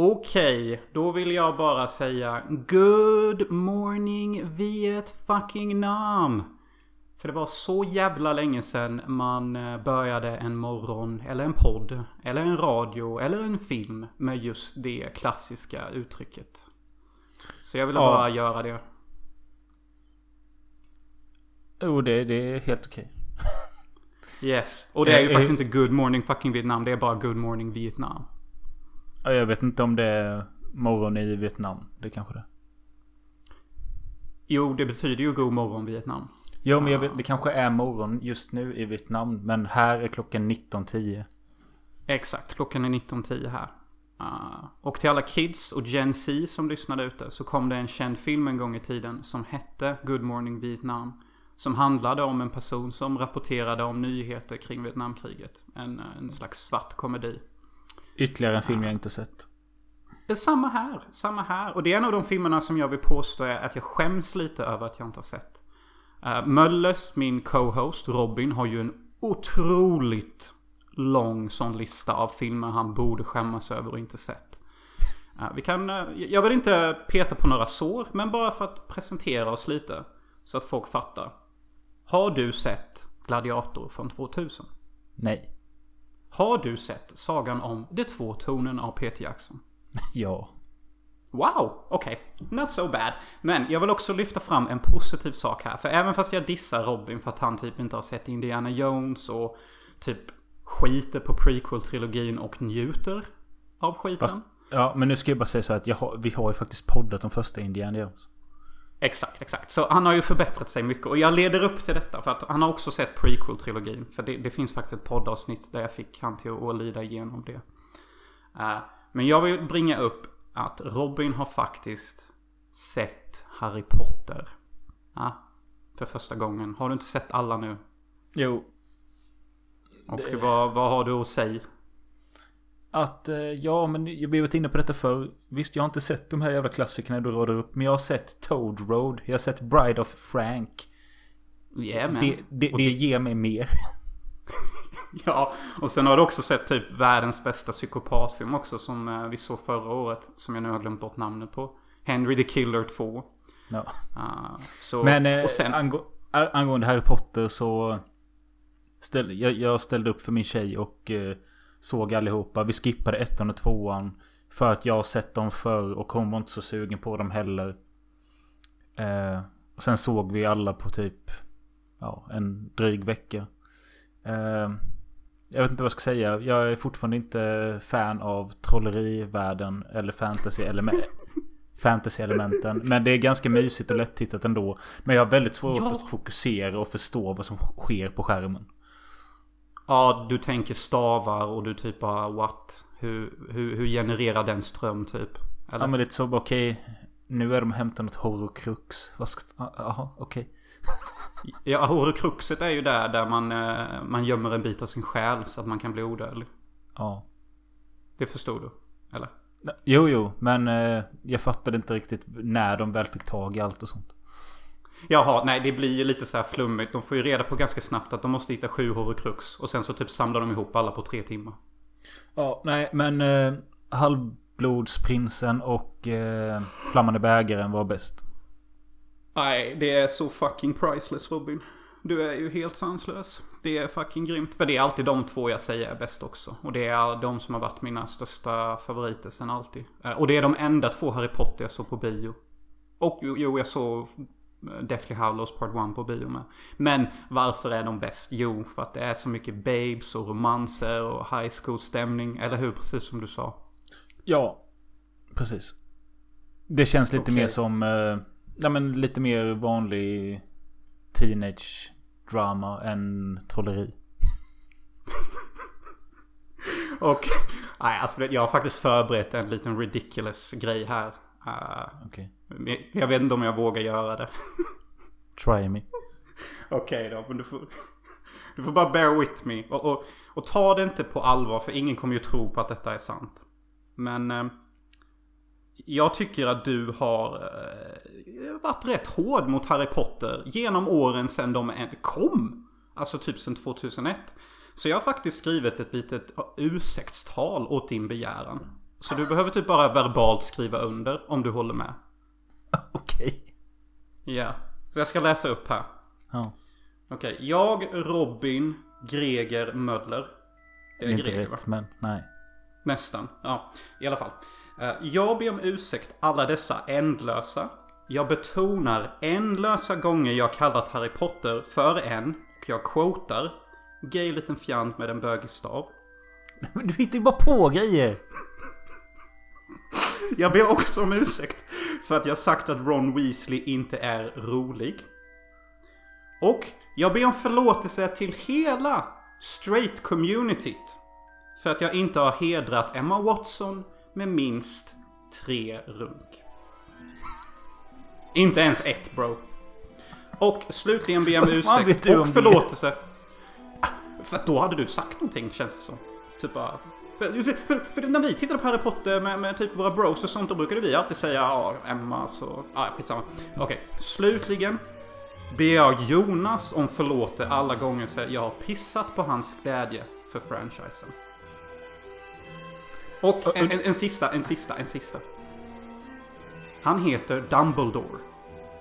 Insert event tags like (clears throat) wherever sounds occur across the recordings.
Okej, då vill jag bara säga Good morning Vietnam. För det var så jävla länge sedan man eh, började en morgon, eller en podd, eller en radio, eller en film med just det klassiska uttrycket. Så jag ville Ja. bara göra det. Jo, det, det är helt okej. Yes. Och det är ju Eh, faktiskt eh. inte Good morning fucking Vietnam, det är bara Good morning Vietnam. Ja, Jag vet inte om det är morgon i Vietnam. Det kanske det. Jo, det betyder ju God morgon Vietnam. Jo, men vet, det kanske är morgon just nu i Vietnam. Men här är klockan 19.10. Exakt, klockan är 19.10 här. Ah, och till alla kids och Gen Z som lyssnade ute så kom det en känd film en gång i tiden som hette Good Morning Vietnam. Som handlade om en person som rapporterade om nyheter kring Vietnamkriget. En, en slags svart komedi. Ytterligare en film jag inte sett. Samma här, samma här. Och det är en av de filmerna som jag vill påstå är att jag skäms lite över att jag inte har sett. Uh, Möllers, min co-host Robin, har ju en otroligt lång sån lista av filmer han borde skämmas över och inte sett. Eh, vi kan, eh, jag vill inte peta på några sår, men bara för att presentera oss lite. Så att folk fattar. Har du sett Gladiator från 2000? Nej. Har du sett Sagan om de två tornen av Peter Jackson? (laughs) Ja. Wow, okej. Not so bad. Men jag vill också lyfta fram en positiv sak här. För även fast jag dissar Robin för att han typ inte har sett Indiana Jones och typ skiter på prequel-trilogin och njuter av skiten. Fast, ja, men nu ska jag bara säga så här att har, vi har ju faktiskt poddat de första Indiana Jones. Exakt, exakt. Så han har ju förbättrat sig mycket. Och jag leder upp till detta. För att han har också sett prequel-trilogin. För det, det finns faktiskt ett poddavsnitt där jag fick han till att lida igenom det. Eh, men jag vill bringa upp att Robin har faktiskt sett Harry Potter. Ja, för första gången. Har du inte sett alla nu? Jo. Och Det- vad, vad har du att säga? Att, eh, ja men jag varit inne på detta förr. Visst, jag har inte sett de här jävla klassikerna du radar upp. Men jag har sett Toad Road. Jag har sett Bride of Frank. Yeah, man. Det, det, det ger mig mer. (laughs) Ja, och sen har du också sett typ världens bästa psykopatfilm också som eh, vi såg förra året. Som jag nu har glömt bort namnet på. Henry the Killer 2. Ja. Ah, så, Men eh, och sen, angå, a- angående Harry Potter så... Ställ, jag, jag ställde upp för min tjej och eh, såg allihopa. Vi skippade ettan och tvåan. För att jag har sett dem förr och hon var inte så sugen på dem heller. Eh, och sen såg vi alla på typ... Ja, en dryg vecka. Eh, jag vet inte vad jag ska säga. Jag är fortfarande inte fan av trollerivärlden eller fantasy-element. (laughs) Fantasy-elementen. Men det är ganska mysigt och lättittat ändå. Men jag har väldigt svårt Ja. att fokusera och förstå vad som sker på skärmen. Ja, du tänker stavar och du typ bara what? Hur, hur, hur genererar den ström typ? Eller? Ja men lite så, okej. nu är de och hämtar något horrocrux. Vad ska... Jaha, okej. (laughs) Ja, horrocruxet är ju där, där man, eh, man gömmer en bit av sin själ så att man kan bli odödlig. Ja. Det förstod du? Eller? Jo, jo. Men eh, jag fattade inte riktigt när de väl fick tag i allt och sånt. Jaha, nej det blir ju lite så här flummigt. De får ju reda på ganska snabbt att de måste hitta sju horrocrux. Och sen så typ samlar de ihop alla på tre timmar. Ja, nej men eh, Halvblodsprinsen och eh, Flammande bägaren var bäst. Nej, det är så fucking priceless Robin. Du är ju helt sanslös. Det är fucking grymt. För det är alltid de två jag säger är bäst också. Och det är de som har varit mina största favoriter sen alltid. Eh, Och det är de enda två Harry Potter jag såg på bio. Och jo, jag såg Deathly Hallows Part 1 på bio med. Men varför är de bäst? Jo, för att det är så mycket babes och romanser och high school stämning. Eller hur? Precis som du sa. Ja, precis. Det känns lite Okej. mer som... Eh, ja men lite mer vanlig teenage drama än trolleri. (laughs) Och... Nej, alltså jag har faktiskt förberett en liten ridiculous grej här. Eh, Okej. Men Jag vet inte om jag vågar göra det. (laughs) Try me. Okej då, men du får... Du får bara bear with me. Och, och, och ta det inte på allvar, för ingen kommer ju tro på att detta är sant. Men... Eh, jag tycker att du har eh, varit rätt hård mot Harry Potter genom åren sedan de kom. Alltså typ sedan 2001. Så jag har faktiskt skrivit ett litet ursäktstal åt din begäran. Så du behöver typ bara verbalt skriva under om du håller med. (laughs) Okej. Ja. Så jag ska läsa upp här. Ja. Okej. Jag, Robin, Greger, Möller. Det är inte rätt, men nej. Nästan. Ja, i alla fall. Eh, Jag ber om ursäkt alla dessa ändlösa. Jag betonar ändlösa gånger jag kallat Harry Potter för en, och jag quotar, gay liten fjant med en bögig stav. (laughs) Men du hittar ju bara på grejer. (laughs) Jag ber också om ursäkt för att jag sagt att Ron Weasley inte är rolig. Och jag ber om förlåtelse till hela straight communityt. För att jag inte har hedrat Emma Watson med minst tre runk. Inte ens ett bro. Och slutligen ber jag om ursäkt och förlåtelse. Ah, För då hade du sagt någonting känns det som. Typ bara... För, för, för, när vi tittade på Harry Potter med, med typ våra bros och sånt, då brukade vi alltid säga ja, Emma så... Ja, skitsamma. Okej, slutligen ber jag Jonas om förlåtelse alla gånger jag har pissat på hans glädje för franchisen. Och en, en, en sista, en sista, en sista. Han heter Dumbledore.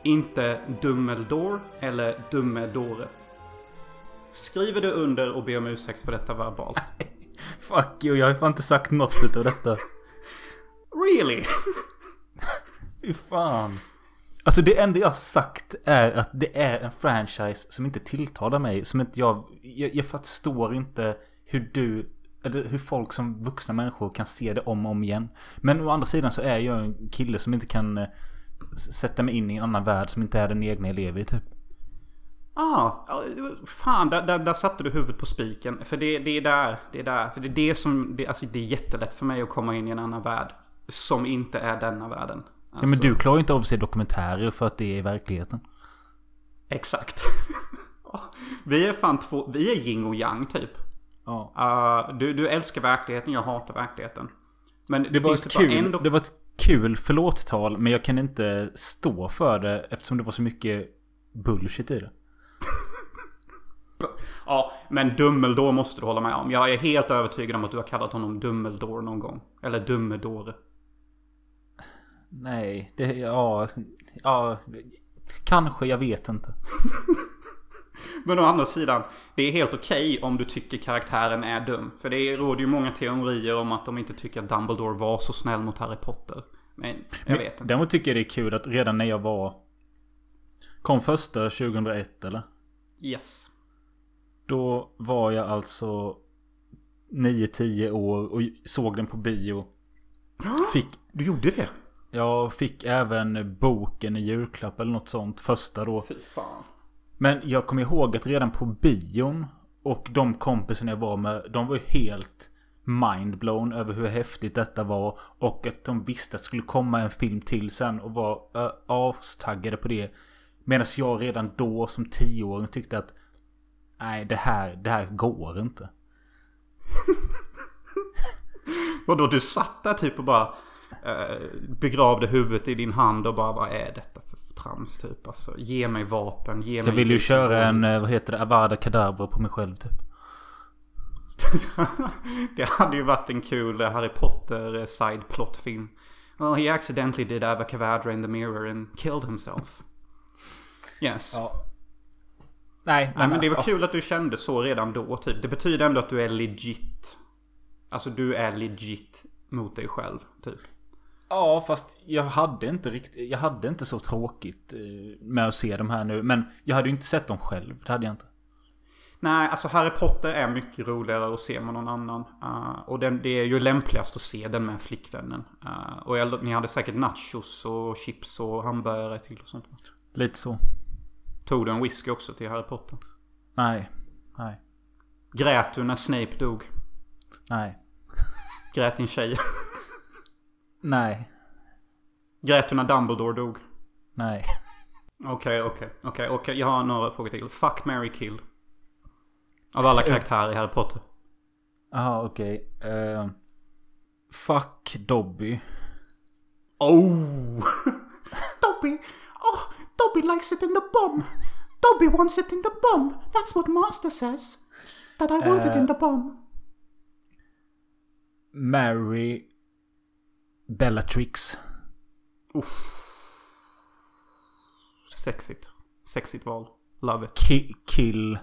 Inte Dumbledore eller Dummedore. Skriver du under och ber om ursäkt för detta verbalt? (laughs) Fuck you, jag har fan inte sagt något utav detta. Really? Fy fan. Alltså det enda jag har sagt är att det är en franchise som inte tilltalar mig. Som inte jag... Jag, jag förstår inte hur du... Eller hur folk som vuxna människor kan se det om och om igen. Men å andra sidan så är jag en kille som inte kan eh, sätta mig in i en annan värld som inte är den egna jag lever i typ. Ah, ja, fan, där, där, där satte du huvudet på spiken. För det, det är där, det är där. För det är det som, det, alltså det är jättelätt för mig att komma in i en annan värld. Som inte är denna världen. Ja, men Alltså, du klarar ju inte av att se dokumentärer för att det är verkligheten. Exakt. (laughs) vi är fan två, vi är yin och yang typ. Ja. Uh, du, du älskar verkligheten, jag hatar verkligheten. Men det, Det var, ett typ kul, dok- det var ett kul förlåttal men jag kan inte stå för det eftersom det var så mycket bullshit i det. Ja, men Dumbledore måste du hålla med om. Jag är helt övertygad om att du har kallat honom Dumbledore någon gång. Eller Dummedore. Nej, det... Ja... Ja... Kanske, jag vet inte. (laughs) Men å andra sidan, det är helt okej om du tycker karaktären är dum. För det råder ju många teorier om att de inte tycker att Dumbledore var så snäll mot Harry Potter. Men jag Men vet inte. Däremot tycker jag det är kul att redan när jag var... Kom första 2001 eller? Yes. Då var jag alltså 9-10 år och såg den på bio. (gasps) Fick... Du gjorde det? Jag fick även boken i julklapp eller något sånt. Första då. Fy fan. Men jag kommer ihåg att redan på bion och de kompisarna jag var med, de var ju helt mindblown över hur häftigt detta var. Och att de visste att det skulle komma en film till sen och var uh, astaggade på det. Medan jag redan då som tioåring tyckte att nej, det här, det här går inte. (laughs) Vadå, du satt där typ och bara eh, begravde huvudet i din hand och bara vad är detta för trams typ? Alltså, ge mig vapen, ge mig Jag ville ju köra en, vad heter det, Avada Kedavra på mig själv typ. (laughs) det hade ju varit en kul eh, Harry Potter eh, side plot film. Well, he accidentally did have a cavadra in the mirror and killed himself. Yes. Ja. Nej, Nej, men det var kul att du kände så redan då, typ. Det betyder ändå att du är legit. Alltså, du är legit mot dig själv, typ. Ja, fast jag hade inte riktigt... Jag hade inte så tråkigt eh, med att se de här nu. Men jag hade ju inte sett dem själv. Det hade jag inte. Nej, alltså Harry Potter är mycket roligare att se med någon annan. Uh, och den, det är ju lämpligast att se den med flickvännen. Uh, och jag, ni hade säkert nachos och chips och hamburgare till och sånt. Lite så. Tog du en whisky också till Harry Potter? Nej. Nej. Grät du när Snape dog? Nej. Grät din tjej? (laughs) Nej. Grät du när Dumbledore dog? Nej. Okej, okej, okej, okej. Jag har några frågor till. Fuck, Mary kill. Av alla karaktärer i Harry Potter. Jaha, okej. Eh, fuck Dobby. Oh! (laughs) Dobby! Oh, Dobby likes it in the bum! Dobby wants it in the bum! That's what Master says! That I want it in the bum! Mary. Bellatrix. Uff. Sexigt. Sexigt val. Love it. Ki kill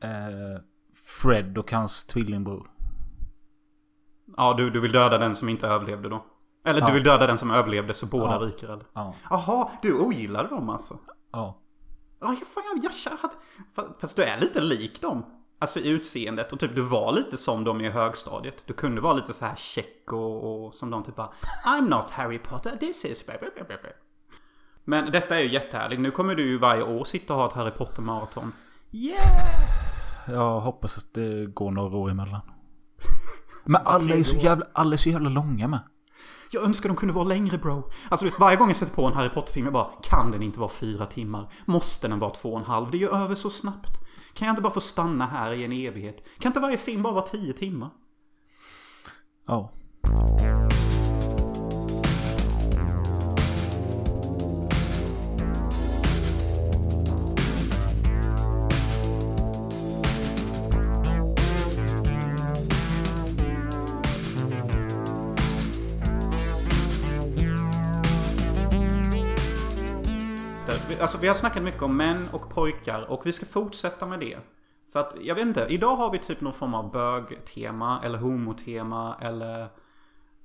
eh, Fred och hans tvillingbror. Ja, du, du vill döda den som inte överlevde då? Eller Ja. du vill döda den som överlevde så båda Ja. ryker eller? Ja. Jaha, du ogillade dem alltså? Ja. Ja, fan, jag, jag fa- Fast du är lite lik dem. Alltså i utseendet och typ du var lite som dem i högstadiet. Du kunde vara lite så här check och, och som de typ bara I'm not Harry Potter, this is... blah, blah, blah, blah, blah." Men detta är ju jättehärligt. Nu kommer du ju varje år sitta och ha ett Harry Potter-maraton. Yeah! Jag hoppas att det går några år emellan. Men alla är så jävla, alla är så jävla långa med. Jag önskar de kunde vara längre bro. Alltså du vet, varje gång jag sätter på en Harry Potter-film jag bara Kan den inte vara fyra timmar? Måste den vara två och en halv? Det är ju över så snabbt. Kan jag inte bara få stanna här i en evighet? Kan inte varje film bara vara tio timmar? Ja. Alltså vi har snackat mycket om män och pojkar och vi ska fortsätta med det. För att, jag vet inte, idag har vi typ någon form av bög-tema eller homotema eller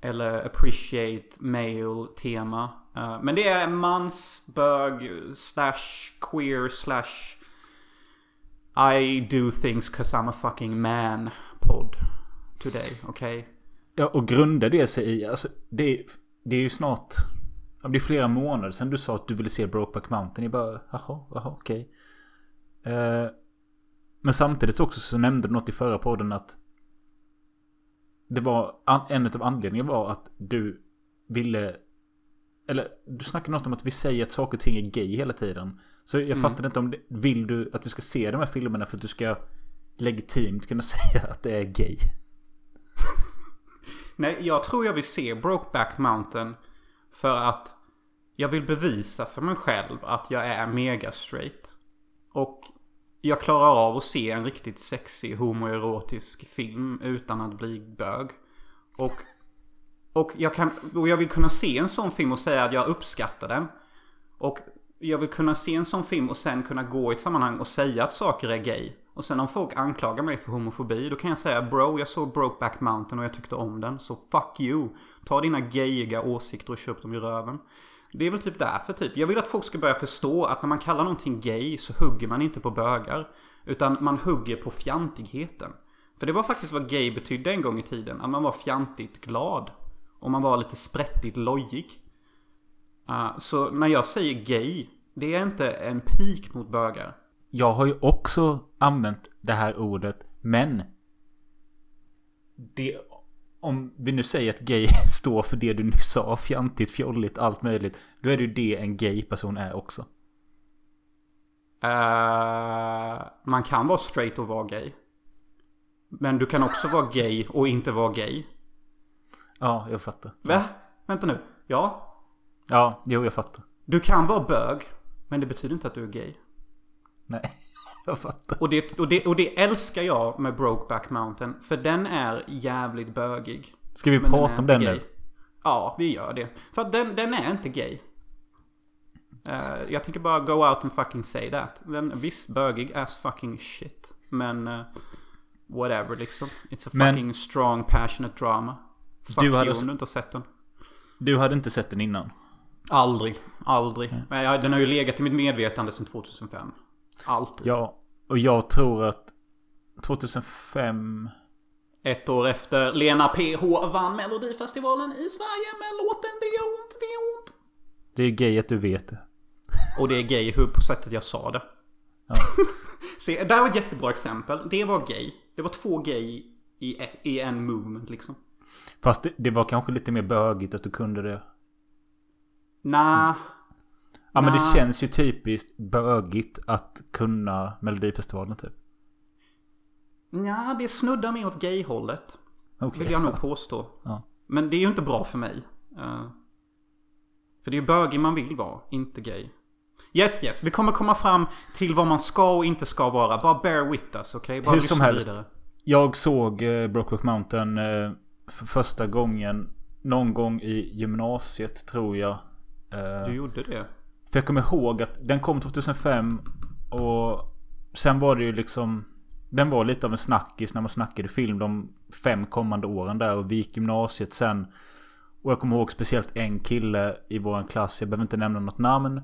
eller appreciate male tema. Eh, men det är mans, bög, slash queer, slash I do things cause I'm a fucking man podd today, okej? Ja, och grundar det sig i, alltså det, det är ju snart, ja, det är flera månader sedan du sa att du ville se Brokeback Mountain. Jag bara, jaha, jaha, okej. Eh, men samtidigt också så nämnde du något i förra podden att det var, en av anledningarna var att du ville eller du snackade något om att vi säger att saker och ting är gay hela tiden. Så jag Mm. fattade inte om det, vill du att vi ska se de här filmerna för att du ska legitimt kunna (laughs) säga att det är gay? Nej, jag tror jag vill se Brokeback Mountain för att jag vill bevisa för mig själv att jag är mega straight. Och jag klarar av att se en riktigt sexig homoerotisk film utan att bli bög. Och, och, jag kan, och jag vill kunna se en sån film och säga att jag uppskattar den. Och jag vill kunna se en sån film och sen kunna gå i ett sammanhang och säga att saker är gay. Och sen om folk anklagar mig för homofobi, då kan jag säga Bro, jag såg Brokeback Mountain och jag tyckte om den. Så fuck you. Ta dina gayiga åsikter och köp dem i röven. Det är väl typ därför typ. Jag vill att folk ska börja förstå att när man kallar någonting gay så hugger man inte på bögar. Utan man hugger på fjantigheten. För det var faktiskt vad gay betydde en gång i tiden. Att man var fjantigt glad. Och man var lite sprättigt lojig. Uh, så när jag säger gay, det är inte en pik mot bögar. Jag har ju också använt det här ordet, men... Det, om vi nu säger att gay (laughs) står för det du nyss sa, fjantigt, fjolligt, allt möjligt. Då är det ju det en gay person är också. Uh, man kan vara straight och vara gay. Men du kan också vara gay och inte vara gay. Ja, jag fattar. Va? Vänta nu. Ja. Ja, jo, jag fattar. Du kan vara bög. Men det betyder inte att du är gay. Nej, jag fattar. Och det, och, det, och det älskar jag med Brokeback Mountain. För den är jävligt bögig. Ska vi Men prata är om den gay. nu? Ja, vi gör det. För att den, den är inte gay. Eh, jag tänker bara go out and fucking say that. Den, visst, bögig as fucking shit. Men uh, whatever liksom. It's a Men- fucking strong passionate drama. Fuck Du you hade- om du inte har sett den. Du hade inte sett den innan? Aldrig. Aldrig. Men jag, den har ju legat i mitt medvetande sedan 2005. Alltid. Ja, och jag tror att 2005... Ett år efter Lena PH vann Melodifestivalen i Sverige med låten Det gör ont, det gör ont. Det är gay att du vet det. Och det är gay hur på sättet jag sa det. Ja. (laughs) Se, där var ett jättebra exempel. Det var gay. Det var två gay i, i en movement liksom. Fast det, det var kanske lite mer bögigt att du kunde det. Nah. Ja men det känns ju typiskt bögigt att kunna Melodifestivalen typ. Nja, det snuddar mer åt gay-hållet. Okej. Vill jag nog påstå. Ja. Men det är ju inte bra för mig. Eh, för det är ju bögig man vill vara, inte gay. Yes, yes. Vi kommer komma fram till vad man ska och inte ska vara. Bara bear with us, okej? Bara Hur som helst. vidare. Jag såg eh, Brokeback Mountain eh, för första gången någon gång i gymnasiet tror jag. Eh, Du gjorde det? För jag kommer ihåg att den kom 2005 och sen var det ju liksom Den var lite av en snackis när man snackade film de fem kommande åren där och vi gick gymnasiet sen. Och jag kommer ihåg speciellt en kille i vår klass, jag behöver inte nämna något namn.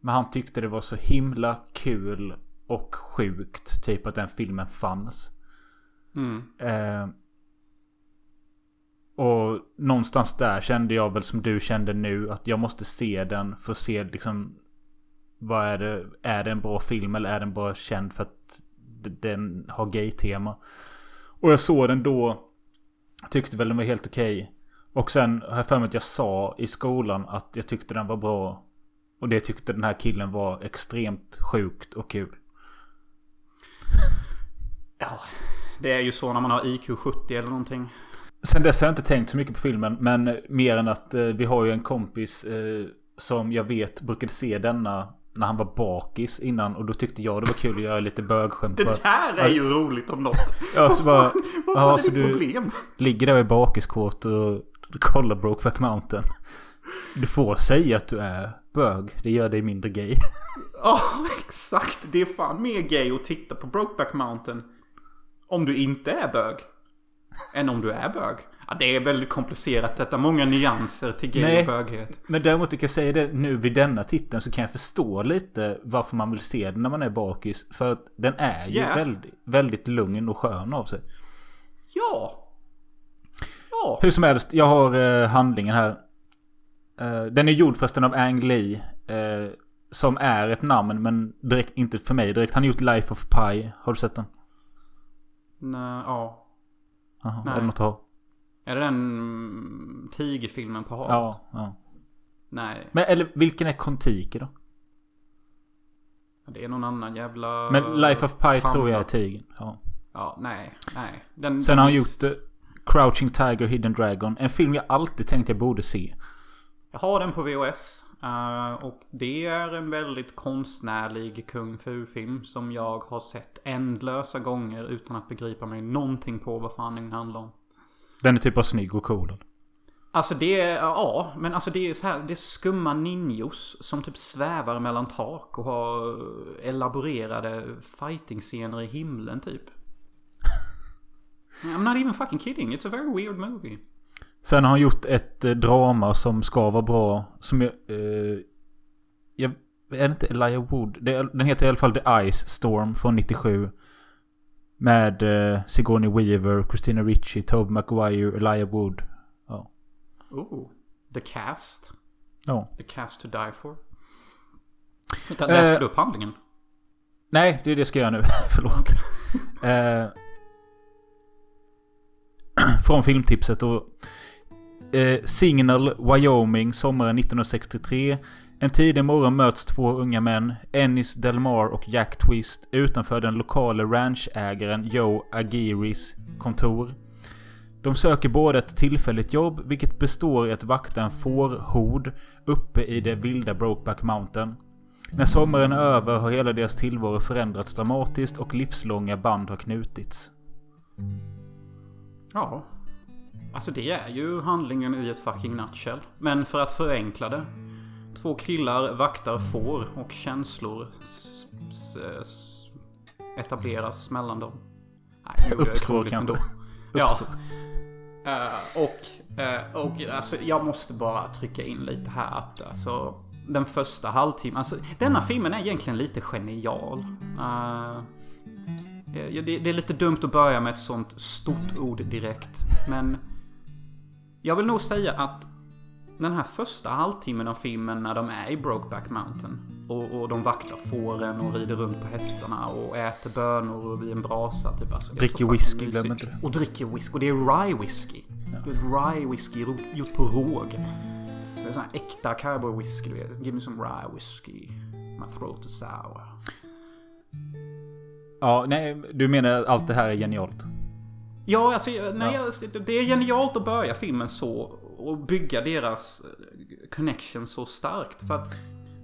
Men han tyckte det var så himla kul och sjukt typ att den filmen fanns. Mm. Eh, och någonstans där kände jag väl som du kände nu att jag måste se den för att se liksom Vad är det? Är det en bra film eller är den bara känd för att den har gay-tema? Och jag såg den då Tyckte väl den var helt okej. Och sen har jag för mig att jag sa i skolan att jag tyckte den var bra. Och det tyckte den här killen var extremt sjukt och kul. Ja. Det är ju så när man har IQ 70 eller någonting. Sen dess har jag inte tänkt så mycket på filmen. Men mer än att eh, vi har ju en kompis eh, som jag vet brukade se denna när han var bakis innan. Och då tyckte jag det var kul att göra lite bögskämt. Det där är ju roligt om något. (laughs) Ja, så bara, Vad ja, fan är ditt problem? ligger där i bakiskåt och kollar Brokeback Mountain. Du får säga att du är bög. Det gör dig mindre gay. (laughs) Ja, exakt. Det är fan mer gay att titta på Brokeback Mountain. Om du inte är bög. Än om du är bög. Ja, det är väldigt komplicerat detta. Många nyanser till gay Nej. och böghet. Men däremot kan jag säga det nu vid denna titeln så kan jag förstå lite varför man vill se den när man är bakis. För att den är ju Ja. väldigt, väldigt lugn och skön av sig. Ja. Ja. Hur som helst, jag har eh, handlingen här. Eh, den är gjord förresten av Ang Lee. Eh, som är ett namn men direkt, inte för mig direkt. Han har gjort Life of Pi. Har du sett den? Nej, ja. Nej. är det något att ha? Är det den tigerfilmen på havet? Ja, ja. Nej. Men eller vilken är Kontiki då? Det är någon annan jävla... Men Life of Pi panna. tror jag är tigern. Ja. Ja, nej. Nej. Den, Sen den har han är- gjort eh, Crouching Tiger, Hidden Dragon. En film jag alltid tänkt jag borde se. Jag har den på VHS. Eh, och det är en väldigt konstnärlig kung fu-film som jag har sett ändlösa gånger utan att begripa mig någonting på vad fan den handlar om. Den är typ av snygg och cool. Alltså det är, ja, men alltså det är så här, det är skumma ninjos som typ svävar mellan tak och har elaborerade fighting-scener i himlen typ. (laughs) I'm not even fucking kidding, it's a very weird movie. Sen har han gjort ett eh, drama som ska vara bra. Som jag... Eh, jag är det inte Elijah Wood? Det, den heter i alla fall The Ice Storm från 97. Med eh, Sigourney Weaver, Christina Ricci, Tobey Maguire, Elijah Wood. Ja. Oh, The Cast. ja. The Cast to Die For. Vänta, läste Eh, du upp handlingen? Nej, det är det jag ska göra nu. (laughs) Förlåt. (laughs) eh, (clears throat) från filmtipset och... Eh, Signal, Wyoming, sommaren 1963. En tidig morgon möts två unga män, Ennis Delmar och Jack Twist, utanför den lokala ranchägaren Joe Agiris kontor. De söker båda ett tillfälligt jobb, vilket består i att vakta en fårhord uppe i det vilda Brokeback Mountain. När sommaren är över har hela deras tillvaro förändrats dramatiskt och livslånga band har knutits. Ja. Alltså det är ju handlingen i ett fucking nutshell. Men för att förenkla det. Två killar vaktar får och känslor etableras mellan dem. Nej, Uppstår kanske. Ja. Uppstår. Eh, och, eh, och alltså, jag måste bara trycka in lite här att alltså, den första halvtimmen, alltså denna filmen är egentligen lite genial. Eh, det, det är lite dumt att börja med ett sånt stort ord direkt. Men jag vill nog säga att den här första halvtimmen av filmen när de är i Brokeback Mountain och, och de vaktar fåren och rider runt på hästarna och äter bönor vid en brasa. Typ. Alltså, Dricker whisky, glöm inte det. Och dricker whisky. Och det är rye whisky. Vet, rye whisky gjort på råg. Så det är sån här äkta cowboy whisky. Give me some rye whisky. My throat is sour. Ja, nej, du menar att allt det här är genialt? Ja, alltså, nej, Ja. alltså, det är genialt att börja filmen så och bygga deras eh, connection så starkt. För att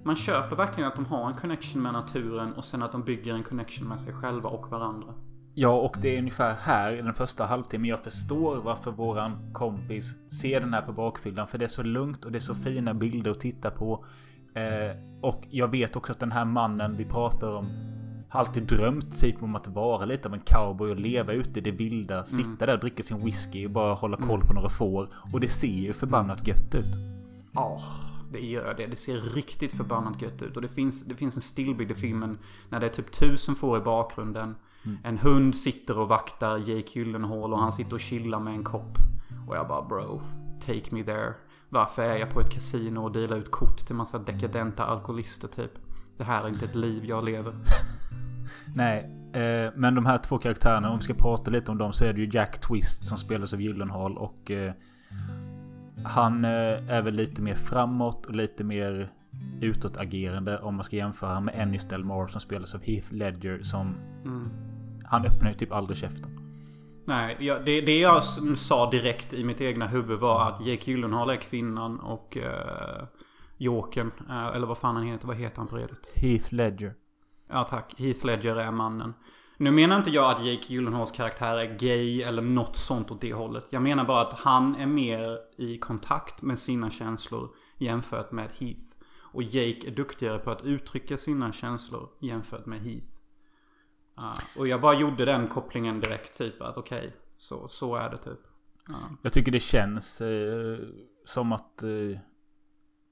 man köper verkligen att de har en connection med naturen och sen att de bygger en connection med sig själva och varandra. Ja, och det är ungefär här i den första halvtimmen jag förstår varför våran kompis ser den här på bakfyllan. För det är så lugnt och det är så fina bilder att titta på. Eh, och jag vet också att den här mannen vi pratar om har alltid drömt typ om att vara lite av en cowboy och leva ute i det vilda. Sitta mm. där och dricka sin whisky och bara hålla koll på några får. Och det ser ju förbannat gött ut. Ja, det gör det. Det ser riktigt förbannat gött ut. Och det finns, det finns en stillbild i filmen när det är typ tusen får i bakgrunden. Mm. En hund sitter och vaktar Jake Gyllenhaal och han sitter och chillar med en kopp. Och jag bara bro, take me there. Varför är jag på ett kasino och delar ut kort till massa dekadenta alkoholister typ? Det här är inte ett liv jag lever. (laughs) Nej, eh, men de här två karaktärerna, om vi ska prata lite om dem så är det ju Jack Twist som spelas av Gyllenhaal och eh, han eh, är väl lite mer framåt och lite mer utåtagerande om man ska jämföra med Ennis Delmore som spelas av Heath Ledger som mm. han öppnar ju typ aldrig käften. Nej, ja, det, det jag sa direkt i mitt egna huvud var att Jake Gyllenhaal är kvinnan och uh, Jokern, uh, eller vad fan han heter, vad heter han på redet? Heath Ledger. Ja tack, Heath Ledger är mannen. Nu menar inte jag att Jake Gyllenhaals karaktär är gay eller något sånt åt det hållet. Jag menar bara att han är mer i kontakt med sina känslor jämfört med Heath. Och Jake är duktigare på att uttrycka sina känslor jämfört med Heath. Uh, och jag bara gjorde den kopplingen direkt typ att okej, okay, så, så är det typ. Uh. Jag tycker det känns eh, som att eh,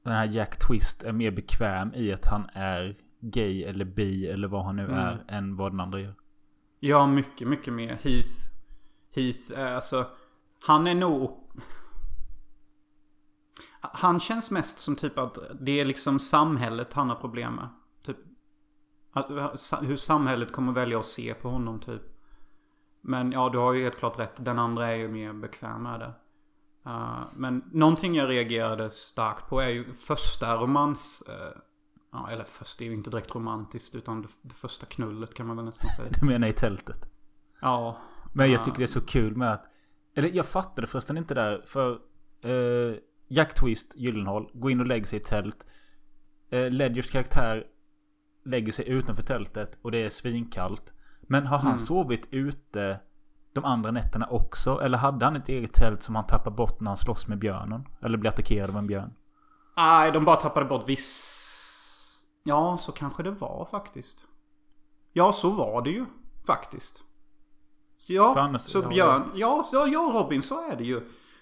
den här Jack Twist är mer bekväm i att han är gay eller bi eller vad han nu mm. är än vad den andra gör. Ja, mycket, mycket mer. Heath. Heath, är alltså. Han är nog... Han känns mest som typ att det är liksom samhället han har problem med. Typ. Hur samhället kommer välja att se på honom typ. Men ja, du har ju helt klart rätt. Den andra är ju mer bekväm med det. Uh, men någonting jag reagerade starkt på är ju första romans... Uh, Ja, eller först, det är ju inte direkt romantiskt utan det, det första knullet kan man väl nästan säga. Du menar i tältet? Ja. Men jag tycker det är så kul med att... Eller jag fattade förresten inte där. För eh, Jack Twist, Gyllenhaal, går in och lägger sig i tält. Eh, Ledgers karaktär lägger sig utanför tältet och det är svinkallt. Men har han mm. sovit ute de andra nätterna också? Eller hade han ett eget tält som han tappade bort när han slåss med björnen? Eller blev attackerad av en björn? Nej, de bara tappade bort viss Ja, så kanske det var faktiskt. Ja, så var det ju faktiskt. Så ja, annars, så Björn. Ja, så, ja, Robin, så är det ju.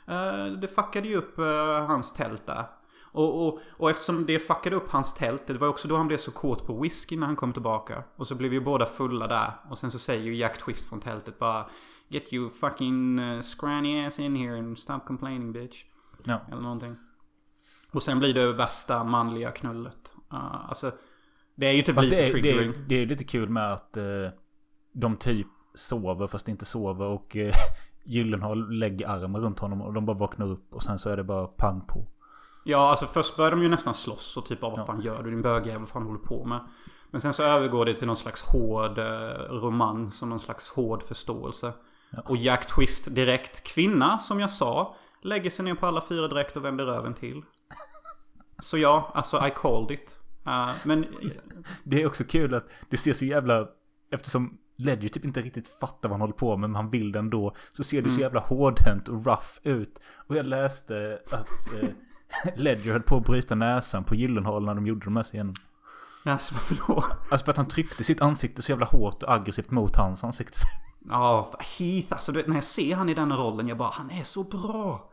Uh, det fuckade ju upp uh, hans tält där. Och, och, och eftersom det fuckade upp hans tält, det var också då han blev så kåt på whisky när han kom tillbaka. Och så blev ju båda fulla där. Och sen så säger ju Jack Twist från tältet bara Get you fucking uh, scranny ass in here and stop complaining bitch. Ja. Eller någonting. Och sen blir det värsta manliga knullet. Uh, alltså, det är ju typ fast lite det är, triggering. Det är, det är lite kul med att uh, de typ sover fast inte sover. Och uh, (laughs) Gyllenhaal lägger armen runt honom och de bara vaknar upp. Och sen så är det bara pang på. Ja, alltså först börjar de ju nästan slåss och typ av vad ja. fan gör du din bögjävel? Vad fan håller du på med? Men sen så övergår det till någon slags hård eh, romans och någon slags hård förståelse. Ja. Och Jack Twist direkt, kvinna som jag sa, lägger sig ner på alla fyra direkt och vänder röven till. Så ja, alltså I called it. Uh, men... Det är också kul att det ser så jävla... Eftersom Ledger typ inte riktigt fattar vad han håller på med, men han vill det ändå. Så ser det mm. så jävla hårdhänt och rough ut. Och jag läste att eh, (laughs) Ledger höll på att bryta näsan på Gyllenhaal när de gjorde de här scenerna. Alltså (laughs) varför då? Alltså för att han tryckte sitt ansikte så jävla hårt och aggressivt mot hans ansikte. Ja, Heath alltså du vet, när jag ser han i den rollen, jag bara han är så bra.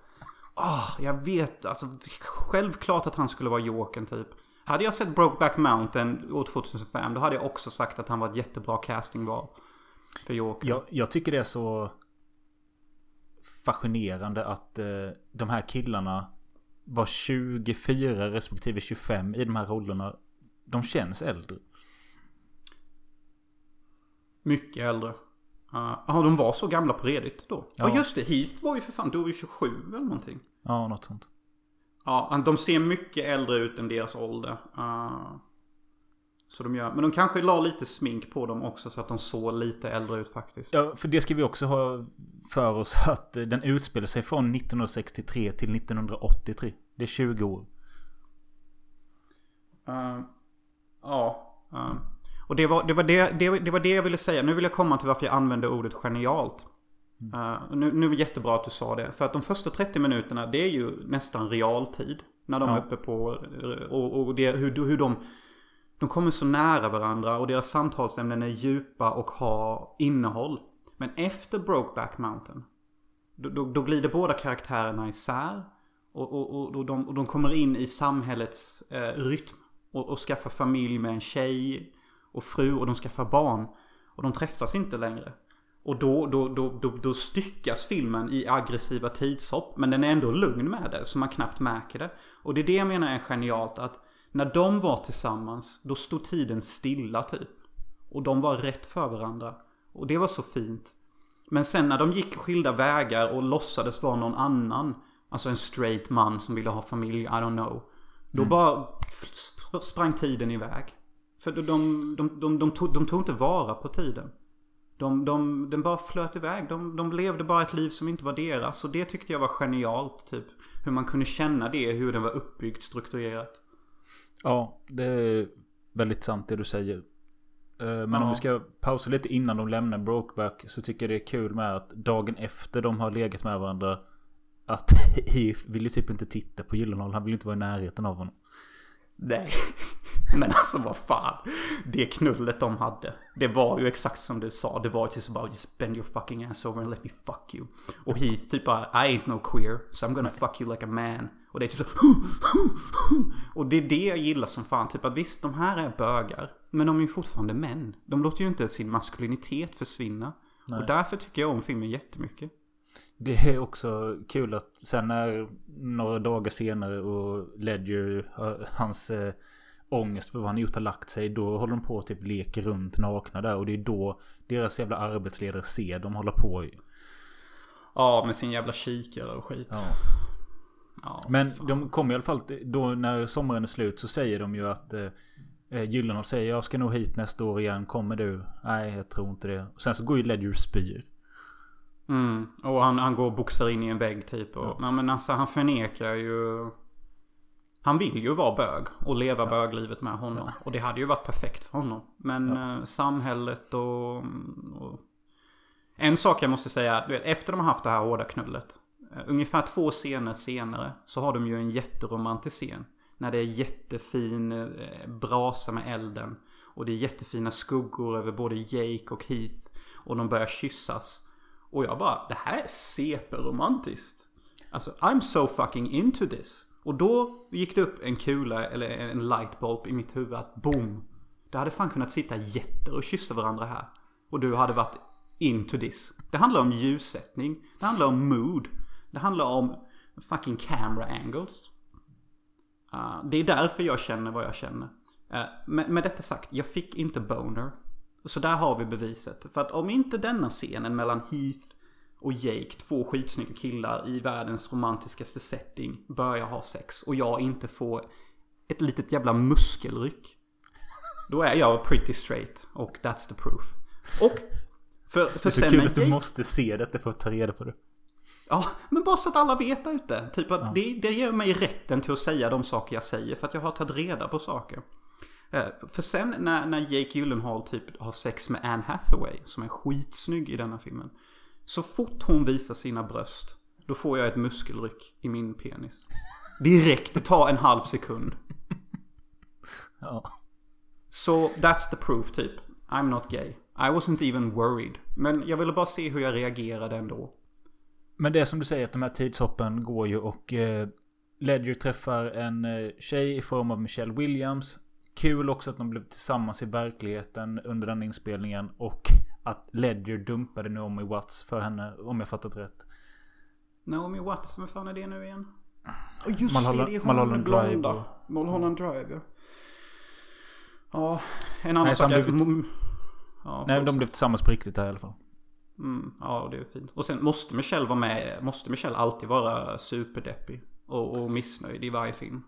Ah, jag vet. Alltså, självklart att han skulle vara Jokern typ. Hade jag sett Brokeback Mountain år 2005 då hade jag också sagt att han var ett jättebra castingval. För Joker. Jag, jag tycker det är så fascinerande att eh, de här killarna var 24 respektive 25 i de här rollerna. De känns äldre. Mycket äldre. Ja, uh, de var så gamla på Reddit då? Ja. Och just det, Heath var ju för fan, då var ju 27 eller någonting. Ja, något sånt. Ja, de ser mycket äldre ut än deras ålder. Uh, så de gör, men de kanske la lite smink på dem också så att de såg lite äldre ut faktiskt. Ja, för det ska vi också ha för oss att den utspelar sig från 1963 till 1983. Det är 20 år. Uh, ja. Uh. Och det var det, var det, det, det var det jag ville säga. Nu vill jag komma till varför jag använde ordet genialt. Uh, nu, nu är det jättebra att du sa det. För att de första 30 minuterna det är ju nästan realtid. När de Ja. är uppe på... Och, och det, hur, hur de... De kommer så nära varandra och deras samtalsämnen är djupa och har innehåll. Men efter Brokeback Mountain. Då, då, då glider båda karaktärerna isär. Och, och, och, och, de, och de kommer in i samhällets eh, rytm. Och, och skaffar familj med en tjej och fru och de skaffar barn. Och de träffas inte längre. Och då, då, då, då, då styckas filmen i aggressiva tidshopp. Men den är ändå lugn med det, så man knappt märker det. Och det är det jag menar är genialt. Att när de var tillsammans, då stod tiden stilla typ. Och de var rätt för varandra. Och det var så fint. Men sen när de gick skilda vägar och låtsades vara någon annan. Alltså en straight man som ville ha familj, I don't know. Då bara sp- sprang tiden iväg. För de, de, de, de, de, tog, de tog inte vara på tiden. De, de, den bara flöt iväg. De, de levde bara ett liv som inte var deras. Och det tyckte jag var genialt. Typ. Hur man kunde känna det. Hur den var uppbyggd, strukturerat. Ja, det är väldigt sant det du säger. Eh, Men om Ja. vi ska pausa lite innan de lämnar Brokeback så tycker jag det är kul med att dagen efter de har legat med varandra att (laughs) Heath vill ju typ inte titta på Gyllenhaal. Han vill ju inte vara i närheten av honom. Nej. (laughs) Men alltså vad fan. Det knullet de hade. Det var ju exakt som du sa. Det var ju typ bara just bend your fucking ass over and let me fuck you. Och Heath typ bara I ain't no queer. So I'm gonna fuck you like a man. Och det är typ så (laughs) Och det är det jag gillar som fan. Typ att visst de här är bögar. Men de är ju fortfarande män. De låter ju inte sin maskulinitet försvinna. Nej. Och därför tycker jag om filmen jättemycket. Det är också kul att sen när några dagar senare och Ledger, har- hans eh, ångest för vad han gjort har lagt sig. Då håller de på och typ leker runt nakna där. Och det är då deras jävla arbetsledare ser dem hålla på. i- Ja, med sin jävla kikare och skit. Ja. Ja, Men fan. de kommer i alla fall då när sommaren är slut så säger de ju att eh, eh, Gyllenhaal säger jag ska nog hit nästa år igen. Kommer du? Nej, jag tror inte det. Och sen så går ju Ledger och spyr. Mm. Och han, han går och boxar in i en vägg typ. Och, Ja. Men alltså han förnekar ju... Han vill ju vara bög och leva böglivet med honom. Och det hade ju varit perfekt för honom. Men eh, samhället och, och... En sak jag måste säga, du vet, efter de har haft det här hårda knullet. eh, Ungefär två scener senare så har de ju en jätteromantisk scen. När det är jättefin eh, brasa med elden. Och det är jättefina skuggor över både Jake och Heath. Och de börjar kyssas. Och jag bara, det här är CP-romantiskt. Alltså, I'm so fucking into this. Och då gick det upp en kula, eller en lightbulb i mitt huvud att boom. Det hade fan kunnat sitta jätter och kyssa varandra här. Och du hade varit into this. Det handlar om ljussättning. Det handlar om mood. Det handlar om fucking camera angles. Uh, det är därför jag känner vad jag känner. Uh, med, med detta sagt, jag fick inte boner. Så där har vi beviset. För att om inte denna scenen mellan Heath och Jake, två skitsnygga killar i världens romantiskaste setting, börjar ha sex och jag inte får ett litet jävla muskelryck. Då är jag pretty straight och that's the proof. Och för, för Det är så kul att du Jake- måste se detta för att ta reda på det. Ja, men bara så att alla vet där ute. Typ att det, det ger mig rätten till att säga de saker jag säger för att jag har tagit reda på saker. Eh, För sen när, när Jake Gyllenhaal typ har sex med Anne Hathaway, som är skitsnygg i denna filmen. Så fort hon visar sina bröst, då får jag ett muskelryck i min penis. Direkt, det tar en halv sekund. Ja. Så that's the proof typ. I'm not gay. I wasn't even worried. Men jag ville bara se hur jag reagerade ändå. Men det är som du säger att de här tidshoppen går ju och eh, Ledger träffar en eh, tjej i form av Michelle Williams. Kul också att de blev tillsammans i verkligheten under den inspelningen. Och att Ledger dumpade Naomi Watts för henne, om jag fattat rätt. Naomi Watts, vad fan är det nu igen? Oh, just Mulholland- det, det är hon med blonda. Mulholland Drive, ja. Ja, en annan Nej, sak han är Ja, Nej, de blev tillsammans på riktigt här i alla fall. Mm, ja, det är fint. Och sen måste Michelle vara med. Måste Michelle alltid vara superdeppig. Och, och missnöjd i varje film.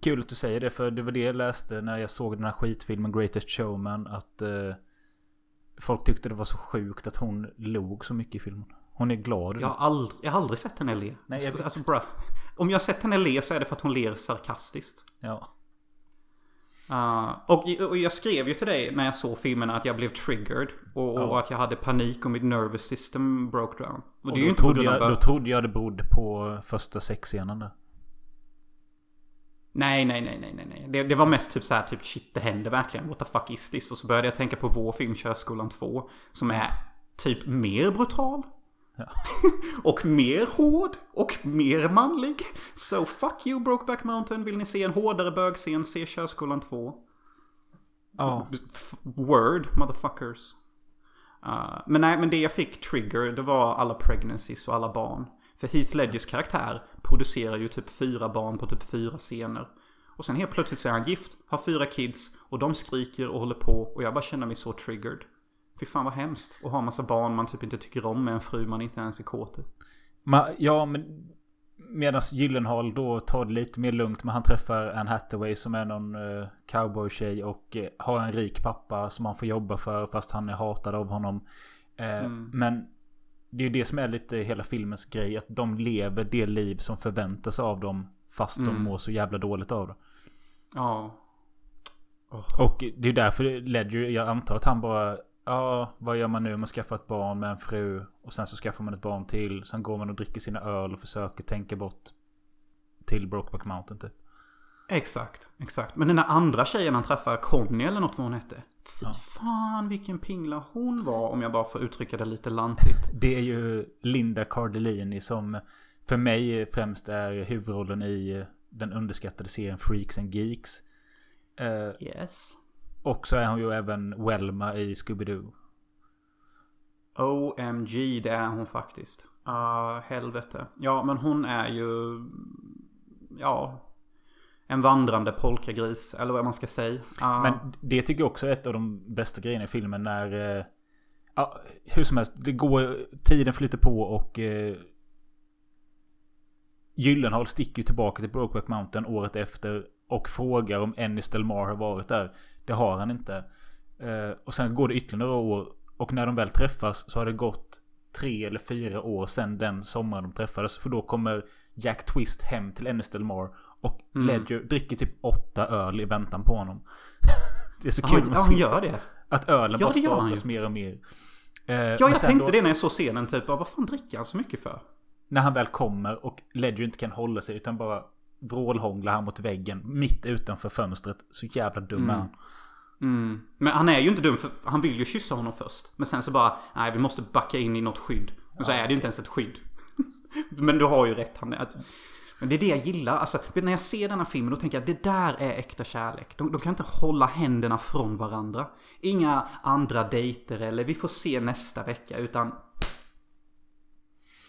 Kul att du säger det, för det var det jag läste när jag såg den här skitfilmen Greatest Showman. Att eh, folk tyckte det var så sjukt att hon log så mycket i filmen. Hon är glad. Jag har aldrig, jag har aldrig sett henne le. Nej, jag alltså, vet. alltså bra. Om jag har sett henne le så är det för att hon ler sarkastiskt. Ja. Uh, och, och jag skrev ju till dig när jag såg filmen att jag blev triggered. Och, Ja. och att jag hade panik och mitt nervous system broke down. Och, Och det är ju inte trodde jag, då trodde jag det berodde på första sexscenen där. Nej, nej, nej, nej, nej. Det, det var mest typ så här, typ shit det händer verkligen. What the fuck is this? Och så började jag tänka på vår film Körskolan 2. Som är typ mer brutal. Ja. (laughs) och mer hård. Och mer manlig. So fuck you Brokeback Mountain. Vill ni se en hårdare bögscen, se Körskolan 2. Ja. F- Word, motherfuckers. Uh, men nej, men det jag fick trigger, det var alla pregnancies och alla barn. För Heath Ledgers karaktär producerar ju typ fyra barn på typ fyra scener. Och sen helt plötsligt så är han gift, har fyra kids och de skriker och håller på och jag bara känner mig så triggered. Fy fan vad hemskt. Och ha massa barn man typ inte tycker om med en fru man inte ens är kåt i. Ja, men... Medan Gyllenhaal då tar det lite mer lugnt. Men han träffar Anne Hathaway som är någon uh, cowboytjej. Och eh, har en rik pappa som han får jobba för. Fast han är hatad av honom. Eh, Mm. Men det är ju det som är lite hela filmens grej. Att de lever det liv som förväntas av dem. Fast de Mm. mår så jävla dåligt av det. Ja. Och det är därför Ledger, jag antar att han bara Ja, vad gör man nu? Man skaffar ett barn med en fru. Och sen så skaffar man ett barn till. Sen går man och dricker sina öl och försöker tänka bort till Brokeback Mountain typ. Exakt, exakt. Men den där andra tjejen han träffar, Conny eller något vad hon hette. Fy Ja. fan vilken pingla hon var om jag bara får uttrycka det lite lantigt. Det är ju Linda Cardellini som för mig främst är huvudrollen i den underskattade serien Freaks and Geeks. Eh, Yes. och så är hon ju även Welma i Scooby-Doo. OMG, det är hon faktiskt. Uh, helvete. Ja, men hon är ju... Ja. En vandrande polkagris, eller vad man ska säga. Uh, Men det tycker jag också är ett av de bästa grejerna i filmen när... Uh, ja, hur som helst, det går... Tiden flyter på och... Uh, Gyllenhaal sticker ju tillbaka till Brokeback Mountain året efter. Och frågar om Ennis Delmar har varit där. Det har han inte. Uh, och sen går det ytterligare några år. Och när de väl träffas så har det gått tre eller fyra år sedan den sommaren de träffades. För då kommer Jack Twist hem till Ennis Delmar. Och Mm. Ledger dricker typ åtta öl i väntan på honom. (laughs) det är så ja, kul han, att ja, han se gör det. att ölen Ja, bara han staplas mer och mer. Eh, Ja, jag tänkte då, det när jag såg scenen typ. Vad fan dricker han så mycket för? När han väl kommer och Ledger inte kan hålla sig utan bara vrålhånglar han mot väggen mitt utanför fönstret. Så jävla dum är Mm. han. Mm. Men han är ju inte dum för han vill ju kyssa honom först. Men sen så bara, nej vi måste backa in i något skydd. Och så är det ju inte ens ett skydd. (laughs) men du har ju rätt. Han är, att, men det är det jag gillar. Alltså, när jag ser denna filmen då tänker jag det där är äkta kärlek. De, de kan inte hålla händerna från varandra. Inga andra dejter eller vi får se nästa vecka. Utan...